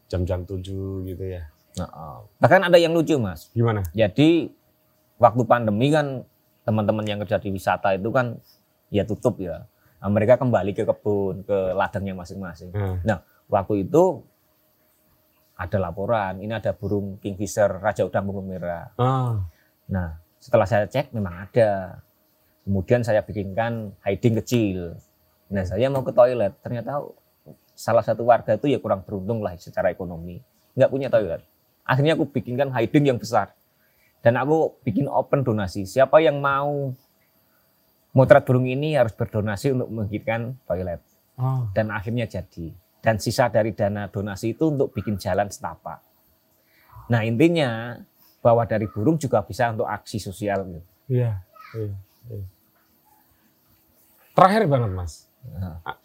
Jam-jam 7 gitu ya. Nah, bahkan ada yang lucu mas. Gimana? Jadi waktu pandemi kan teman-teman yang kerja di wisata itu kan ya tutup ya. Nah, mereka kembali ke kebun, ke ladangnya masing-masing. Hmm. Nah, waktu itu ada laporan, ini ada burung kingfisher raja udang bunga merah. Ah. Nah, setelah saya cek memang ada. Kemudian saya bikinkan hiding kecil. Nah, saya mau ke toilet, ternyata salah satu warga itu ya kurang beruntung lah secara ekonomi. Nggak punya toilet. Akhirnya aku bikinkan hiding yang besar. Dan aku bikin open donasi. Siapa yang mau motret burung ini harus berdonasi untuk membikinkan toilet. Oh. Dan akhirnya jadi. Dan sisa dari dana donasi itu untuk bikin jalan setapak. Nah intinya bahwa dari burung juga bisa untuk aksi sosial. gitu. Iya. iya, iya. Terakhir banget mas.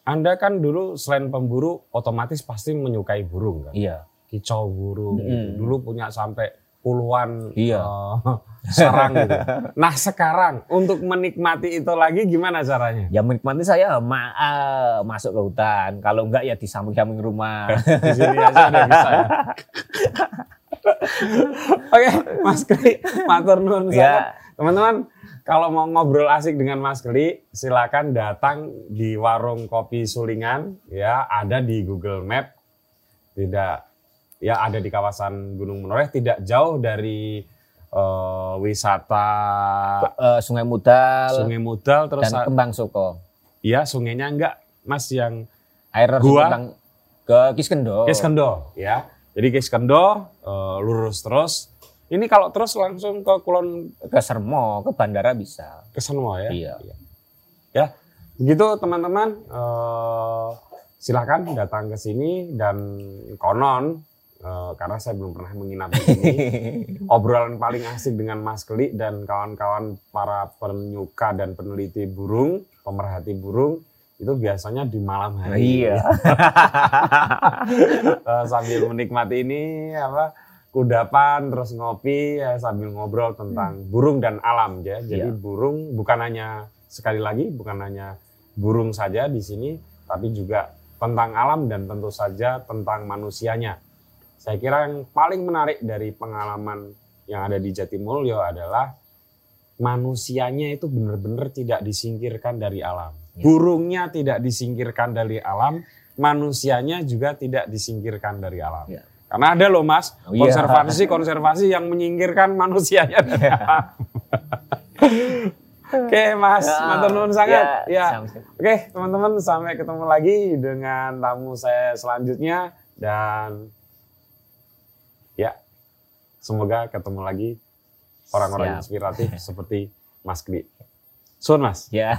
Anda kan dulu selain pemburu otomatis pasti menyukai burung kan? iya. Kicau burung. gitu. Mm. Dulu punya sampai puluhan Iya. eh, sarang gitu. Nah sekarang untuk menikmati itu lagi gimana caranya? Ya menikmati saya ma eh, masuk ke hutan. Kalau enggak ya di samping-samping rumah. Di sini aja udah bisa ya. Oke, Mas Kli, matur nuwun sangat. ya, Teman-teman, kalau mau ngobrol asik dengan Mas Kli, silakan datang di warung kopi Sulingan, ya ada di Google Map, tidak, ya ada di kawasan Gunung Menoreh, tidak jauh dari eh, wisata eh, Sungai Mudal Sungai Mudal, terus dan Kembang Soko. ya sungainya enggak, Mas yang Air Gua- ke Kiskendo. Kiskendo, ya. Jadi Kiskendo eh, lurus terus. Ini kalau terus langsung ke Kulon Ke Sermo, ke bandara bisa. ke Senwa ya. Iya. Ya, begitu teman-teman. eh, silakan datang ke sini dan konon eh, karena saya belum pernah menginap di sini. obrolan paling asik dengan Mas Keli dan kawan-kawan para penyuka dan peneliti burung, pemerhati burung itu biasanya di malam hari. iya. Eh, sambil menikmati ini apa kudapan terus ngopi ya, sambil ngobrol tentang burung dan alam ya. Jadi Iya. burung bukan hanya sekali lagi bukan hanya burung saja di sini tapi juga tentang alam dan tentu saja tentang manusianya. Saya kira yang paling menarik dari pengalaman yang ada di Jatimulyo adalah manusianya itu benar-benar tidak disingkirkan dari alam. Ya. Burungnya tidak disingkirkan dari alam, manusianya juga tidak disingkirkan dari alam. Ya. Karena ada loh mas, Oh, iya. konservasi-konservasi yang menyingkirkan manusianya dari alam. Oke mas, Ya, matur nuwun sangat. ya, Ya. Oke teman-teman sampai ketemu lagi dengan tamu saya selanjutnya dan ya semoga ketemu lagi orang-orang inspiratif seperti Mas Kli. Sun mas. Ya.